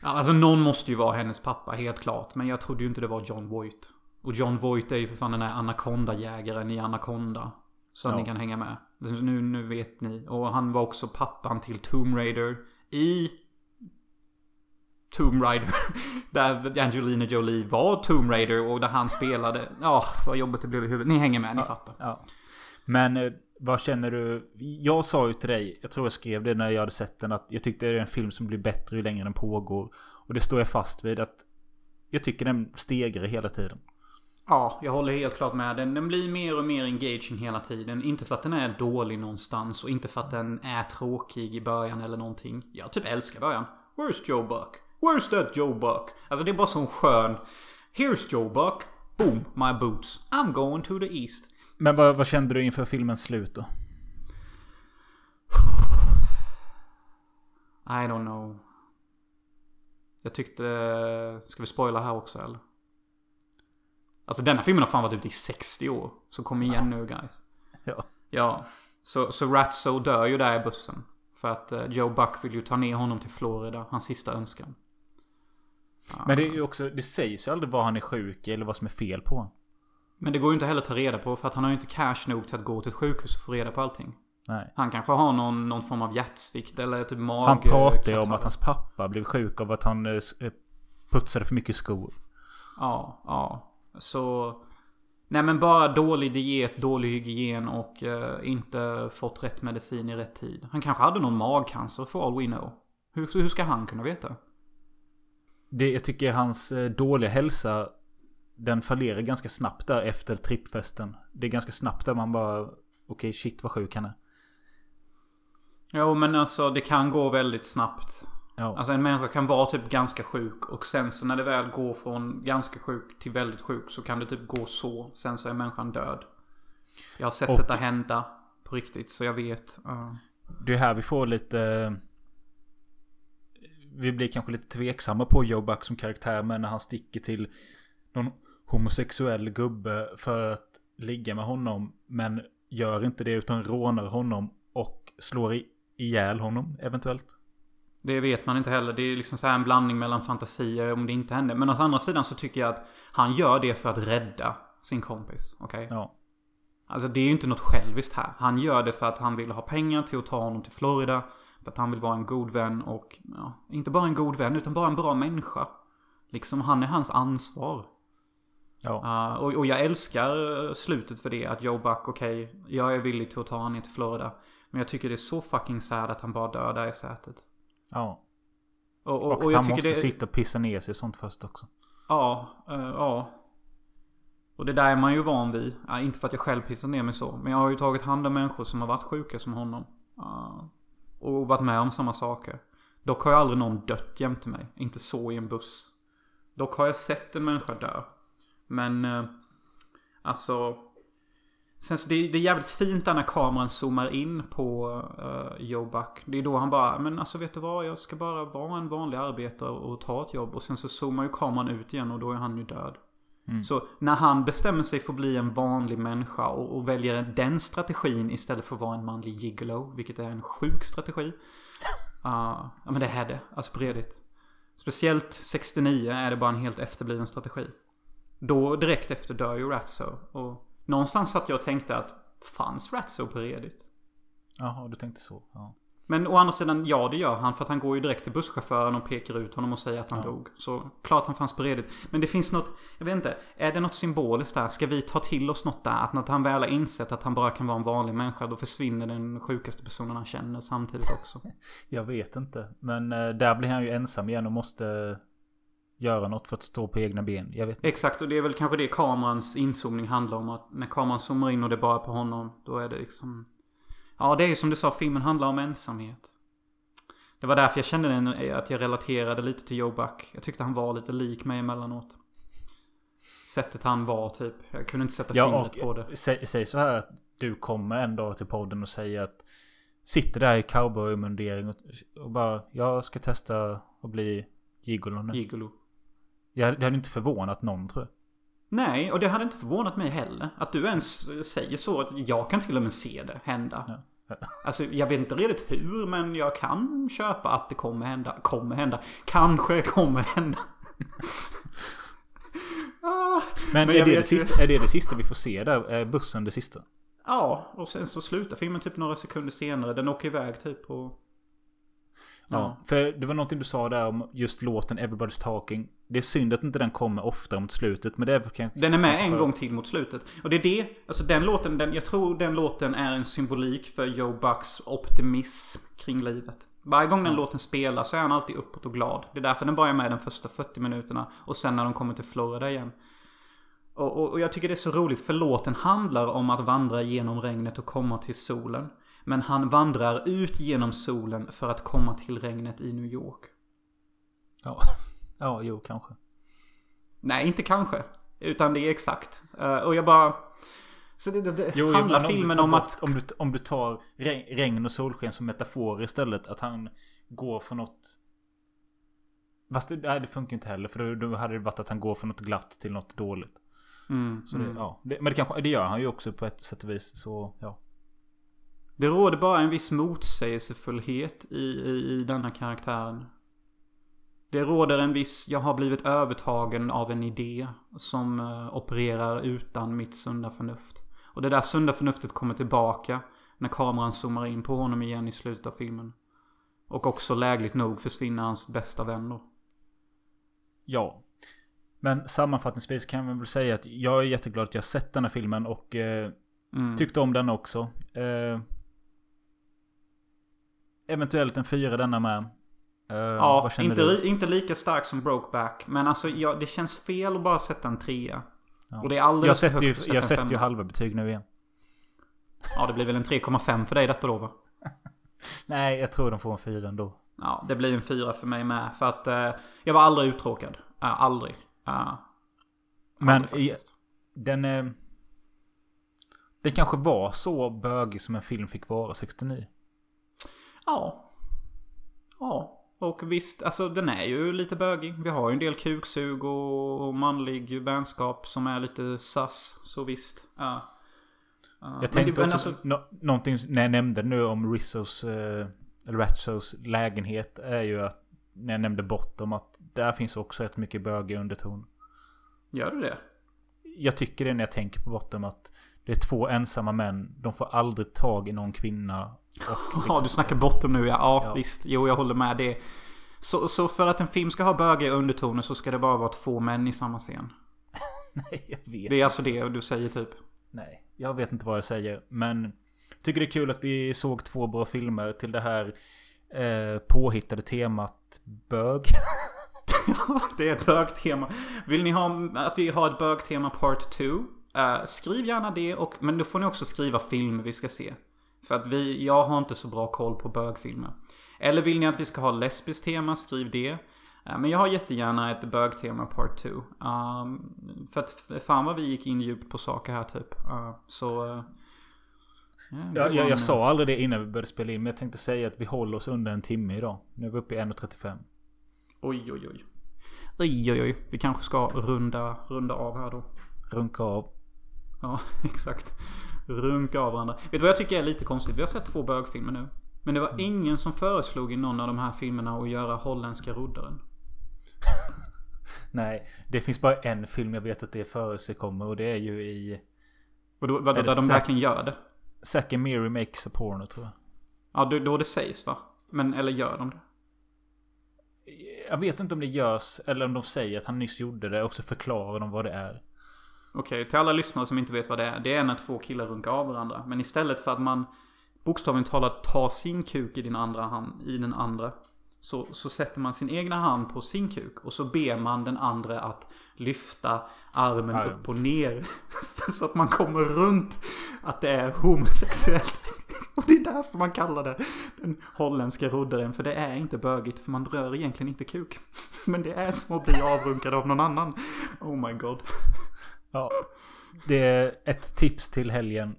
Alltså någon måste ju vara hennes pappa, helt klart. Men jag trodde ju inte det var John Voight. Och John Voight är ju för fan den här Anaconda-jägaren i Anaconda. Så Ja. ni kan hänga med. Nu, nu vet ni. Och han var också pappan till Tomb Raider i Tomb Raider. (laughs) Där Angelina Jolie var Tomb Raider och där han spelade. Ja, vad jobbigt det blev i huvudet. Ni hänger med, ni fattar. Ja. Men eh, vad känner du? Jag sa ju till dig, jag tror jag skrev det när jag hade sett den, att jag tyckte det är en film som blir bättre ju längre den pågår. Och det står jag fast vid att jag tycker den stegrar hela tiden. Ja, jag håller helt klart med. Den, den blir mer och mer engaging hela tiden. Inte för att den är dålig någonstans och inte för att den är tråkig i början eller någonting. Jag typ älskar början. Where's Joe Buck? Where's that Joe Buck? Alltså det är bara sån skön... Here's Joe Buck. Boom, my boots. I'm going to the east. Men vad, vad kände du inför filmens slut då? (sighs) I don't know. Jag tyckte... Ska vi spoila här också eller? Alltså denna filmen har fan varit ute i 60 år. Så kom igen nu guys. (laughs) Ja. Ja. Så, så Ratso dör ju där i bussen. För att eh, Joe Buck vill ju ta ner honom till Florida. Hans sista önskan. Men det är ju också, det sägs ju aldrig vad han är sjuk i eller vad som är fel på honom. Men det går ju inte heller att ta reda på för att han har ju inte cash nog till att gå till ett sjukhus och få reda på allting. Nej. Han kanske har någon, någon form av hjärtsvikt eller typ mag... Han pratar ju om att hans pappa blev sjuk av att han eh, eh, putsade för mycket skor. Ja, ja. Så... Nej men bara dålig diet, dålig hygien och eh, inte fått rätt medicin i rätt tid. Han kanske hade någon magcancer for all we know. Hur, hur ska han kunna veta? Det, jag tycker hans eh, dåliga hälsa den fallerar ganska snabbt där efter trippfesten. Det är ganska snabbt där man bara okej okay, shit vad sjuk han är. Jo men alltså det kan gå väldigt snabbt. Ja. Alltså en människa kan vara typ ganska sjuk och sen så när det väl går från ganska sjuk till väldigt sjuk så kan det typ gå så. Sen så är människan död. Jag har sett Och- detta hända på riktigt så jag vet. ja. Det är här vi får lite... Vi blir kanske lite tveksamma på Joe Buck som karaktär. Men när han sticker till någon homosexuell gubbe för att ligga med honom. Men gör inte det utan rånar honom och slår i- ihjäl honom eventuellt. Det vet man inte heller. Det är liksom så här en blandning mellan fantasier om det inte händer. Men å andra sidan så tycker jag att han gör det för att rädda sin kompis. Okej? Ja. Alltså det är ju inte något själviskt här. Han gör det för att han vill ha pengar till att ta honom till Florida. För att han vill vara en god vän och, ja, inte bara en god vän utan bara en bra människa. Liksom han är hans ansvar. Ja. Uh, och, och jag älskar uh, slutet för det. Att Joe Buck, okej, jag är villig till att ta honom ner till Florida. Men jag tycker det är så fucking sad att han bara dör där i sätet. Ja. Och, och, Och, han måste det... sitta och pissa ner sig och sånt först också. Ja, eh, ja. Och det där är man ju van vid. Ja, inte för att jag själv pissar ner mig så. Men jag har ju tagit hand om människor som har varit sjuka som honom. Och varit med om samma saker. Dock har jag aldrig någon dött jämte mig. Inte så i en buss. Dock har jag sett en människa dö. Men eh, alltså. Sen så det, det är jävligt fint när kameran zoomar in på uh, Joe Buck. Det är då han bara, men alltså vet du vad? Jag ska bara vara en vanlig arbetare och ta ett jobb. Och sen så zoomar ju kameran ut igen och då är han ju död. Så när han bestämmer sig för att bli en vanlig människa och, och väljer den strategin istället för att vara en manlig gigolo. Vilket är en sjuk strategi. Uh, (laughs) ja men det är det. Alltså på redigt. Speciellt 69 är det bara en helt efterbliven strategi. Då direkt efter dör ju Ratso. Och någonstans satt jag och tänkte att fanns Ratso på Reddit? Jaha, du tänkte så. Ja. Men å andra sidan, ja det gör han. För att han går ju direkt till busschauffören och pekar ut honom och säger att han dog. Så klart han fanns på Reddit. Men det finns något, jag vet inte. Är det något symboliskt där? Ska vi ta till oss något där? Att när han väl har insett att han bara kan vara en vanlig människa. Då försvinner den sjukaste personen han känner samtidigt också. (laughs) Jag vet inte. Men eh, där blir han ju ensam igen och måste göra något för att stå på egna ben. Jag vet inte. Exakt, och det är väl kanske det kamerans inzoomning handlar om. Att när kameran zoomar in och det bara är på honom. Då är det liksom... Ja, det är ju som du sa, filmen handlar om ensamhet. Det var därför jag kände den, att jag relaterade lite till Joe Buck. Jag tyckte han var lite lik mig emellanåt. Sättet han var typ. Jag kunde inte sätta Ja, fingret på det. säg, säg så här att du kommer en dag till podden och säger att Sitter där i cowboymundering och, och bara Jag ska testa att bli gigolo nu. Gigolo. Jag, det hade inte förvånat någon tror jag. Nej, och det hade inte förvånat mig heller. Att du ens säger så. Att jag kan till och med se det hända. Ja. Alltså, jag vet inte redigt hur, men jag kan köpa att det kommer hända. Kommer hända. Kanske kommer hända. (laughs) ah, Men, Men är, det det sista, är det det sista vi får se där? Är bussen det sista? ja, och sen så slutar filmen typ några sekunder senare. Den åker iväg typ och... Ja. För det var någonting du sa där om just låten Everybody's Talking. Det är synd att inte den kommer ofta mot slutet. Men det är kanske... Den är med en för- gång till mot slutet. Och det är det, alltså den låten, den, jag tror den låten är en symbolik för Joe Bucks optimism kring livet. Varje gång den låten spelas så är han alltid uppåt och glad. Det är därför den börjar med de första 40 minuterna. Och sen när de kommer till Florida igen. Och, och, och jag tycker det är så roligt för låten handlar om att vandra genom regnet och komma till solen. Men han vandrar ut genom solen för att komma till regnet i New York. Ja. Ja, jo kanske. Nej, inte kanske. Utan det är exakt. Eh, och jag bara... Så det, det, Jo, handlar du filmen om bort- att... Om du, om du tar regn, och solsken som metafor istället. Att han går från något... Fast det, nej, det funkar ju inte heller. För då, då hade det varit att han går från något glatt till något dåligt. Mm, Så det, mm. ja. det, men det, kanske, det gör han ju också på ett sätt och vis. Så ja. Det råder bara en viss motsägelsefullhet i, i, i denna karaktären. Det råder en viss, jag har blivit övertagen av en idé som eh, opererar utan mitt sunda förnuft. Och det där sunda förnuftet kommer tillbaka när kameran zoomar in på honom igen i slutet av filmen. Och också lägligt nog försvinner hans bästa vän då. Ja. Men sammanfattningsvis kan jag väl säga att jag är jätteglad att jag sett den här filmen och eh, Mm. tyckte om den också. Eh, eventuellt en fyra denna med. Eh, Ja, inte, du? inte lika stark som Brokeback. Men alltså, ja, det känns fel att bara sätta en trea. Ja. Och det är Jag alldeles för sätter ju, högt att sätta jag sätter ju halva betyg nu igen. Ja, det blir väl en 3,5 för dig detta då va? (laughs) Nej, jag tror de får en fyra ändå. Ja, det blir en fyra för mig med. För att eh, jag var aldrig uttråkad. Uh, aldrig. Uh, Men aldrig i, den... Eh, det kanske var så bögig som en film fick vara 69. Ja. Ja. Och visst, alltså den är ju lite bögig. Vi har ju en del kuksug och, och manlig vänskap som är lite sass. Så visst. Ja, men Jag tänkte det- också... alltså- nå- någonting när jag nämnde nu om Rizzos... Eh, eller Ratsos lägenhet är ju att... När jag nämnde Bottom att där finns också rätt mycket bögig underton. Gör du det? Jag tycker det när jag tänker på Bottom att det är två ensamma män. De får aldrig tag i någon kvinna. Och Ja, liksom- du snackar bottom nu ja. Ja, Ja. visst. Jo, jag håller med. Det. Så, så för att en film ska ha bögiga undertoner så ska det bara vara två män i samma scen. (laughs) Nej, jag vet. Det är alltså det du säger typ. Nej, jag vet inte vad jag säger. Men jag tycker det är kul att vi såg två bra filmer till det här eh, påhittade temat bög. (laughs) det är ett bögtema. Vill ni ha att vi har ett bögtema part 2? Uh, skriv gärna det, och, men då får ni också skriva filmer vi ska se. För att vi, jag har inte så bra koll på bögfilmer. Eller vill ni att vi ska ha lesbiskt tema, skriv det. Eh, men jag har jättegärna ett bögtema part 2. Um, för att fan vad vi gick in djupt på saker här typ. Uh, så... eh, ja, det Jag, jag sa aldrig det innan vi började spela in. Men jag tänkte säga att vi håller oss under en timme idag. Nu är vi uppe i 1.35. Oj, oj, oj. Oj, oj, oj. Vi kanske ska runda, runda av här då. Runka av. Ja, (laughs) exakt. Runka av varandra. Vet du vad jag tycker är lite konstigt? Vi har sett två bögfilmer nu. Men det var ingen som föreslog i någon av de här filmerna att göra holländska roddaren. (laughs) Nej, det finns bara en film jag vet att det förekommer. Och det är ju i... Och då, det där de Zack- verkligen gör det. Zack and Miri Makes a Porno tror jag. Ja, då, då det sägs va? Men, eller gör de det? Jag vet inte om det görs eller om de säger att han nyss gjorde det och så förklarar de vad det är. Okej, till alla lyssnare som inte vet vad det är. Det är när två killar runkar av varandra. Men istället för att man bokstavligt talat tar sin kuk i, din andra hand, i den andra. Så, så sätter man sin egna hand på sin kuk. Och så ber man den andra att lyfta armen Arm. upp och ner. (laughs) Så att man kommer runt att det är homosexuellt. (laughs) Och det är därför man kallar det den holländska roddaren. För det är inte bögigt. För man rör egentligen inte kuk. (laughs) Men det är som att bli avrunkad av någon annan. Oh my god. Ja. Det är ett tips till helgen.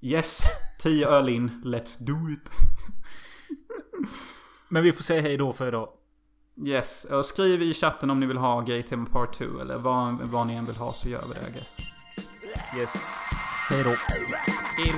Yes, 10 öl in. Let's do it. (laughs) Men vi får säga hej då för idag. Yes, och skriv i chatten om ni vill ha Gay Tema Part 2 eller vad, vad ni än vill ha så gör vi det I guess. Yes. Hej då. Hey,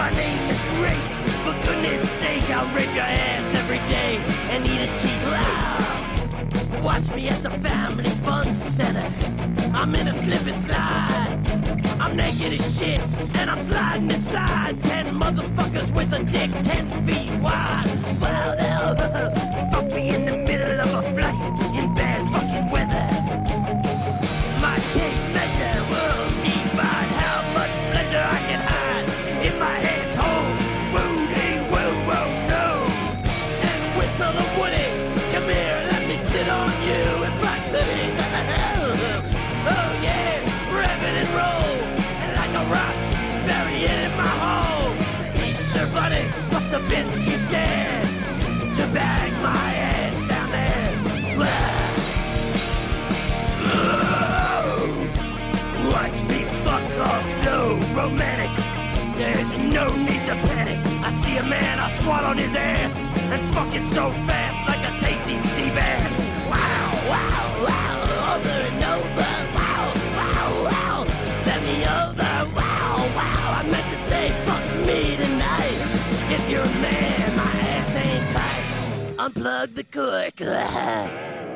my name is rape. For goodness sake, I'll rape your ass every day and eat a cheese. Wow. Watch me at the Family Fun Center. I'm in a slip and slide. I'm naked as shit, and I'm sliding inside. Ten motherfuckers with a dick ten feet wide. Well, now, (laughs) fuck me in the middle of a flight on his ass and fuck it so fast like a tasty sea bass. Wow, wow, wow, over and over. Wow, wow, wow, let me over. Wow, wow, I meant to say fuck me tonight. If you're a man, my ass ain't tight. Unplug the cork. (laughs)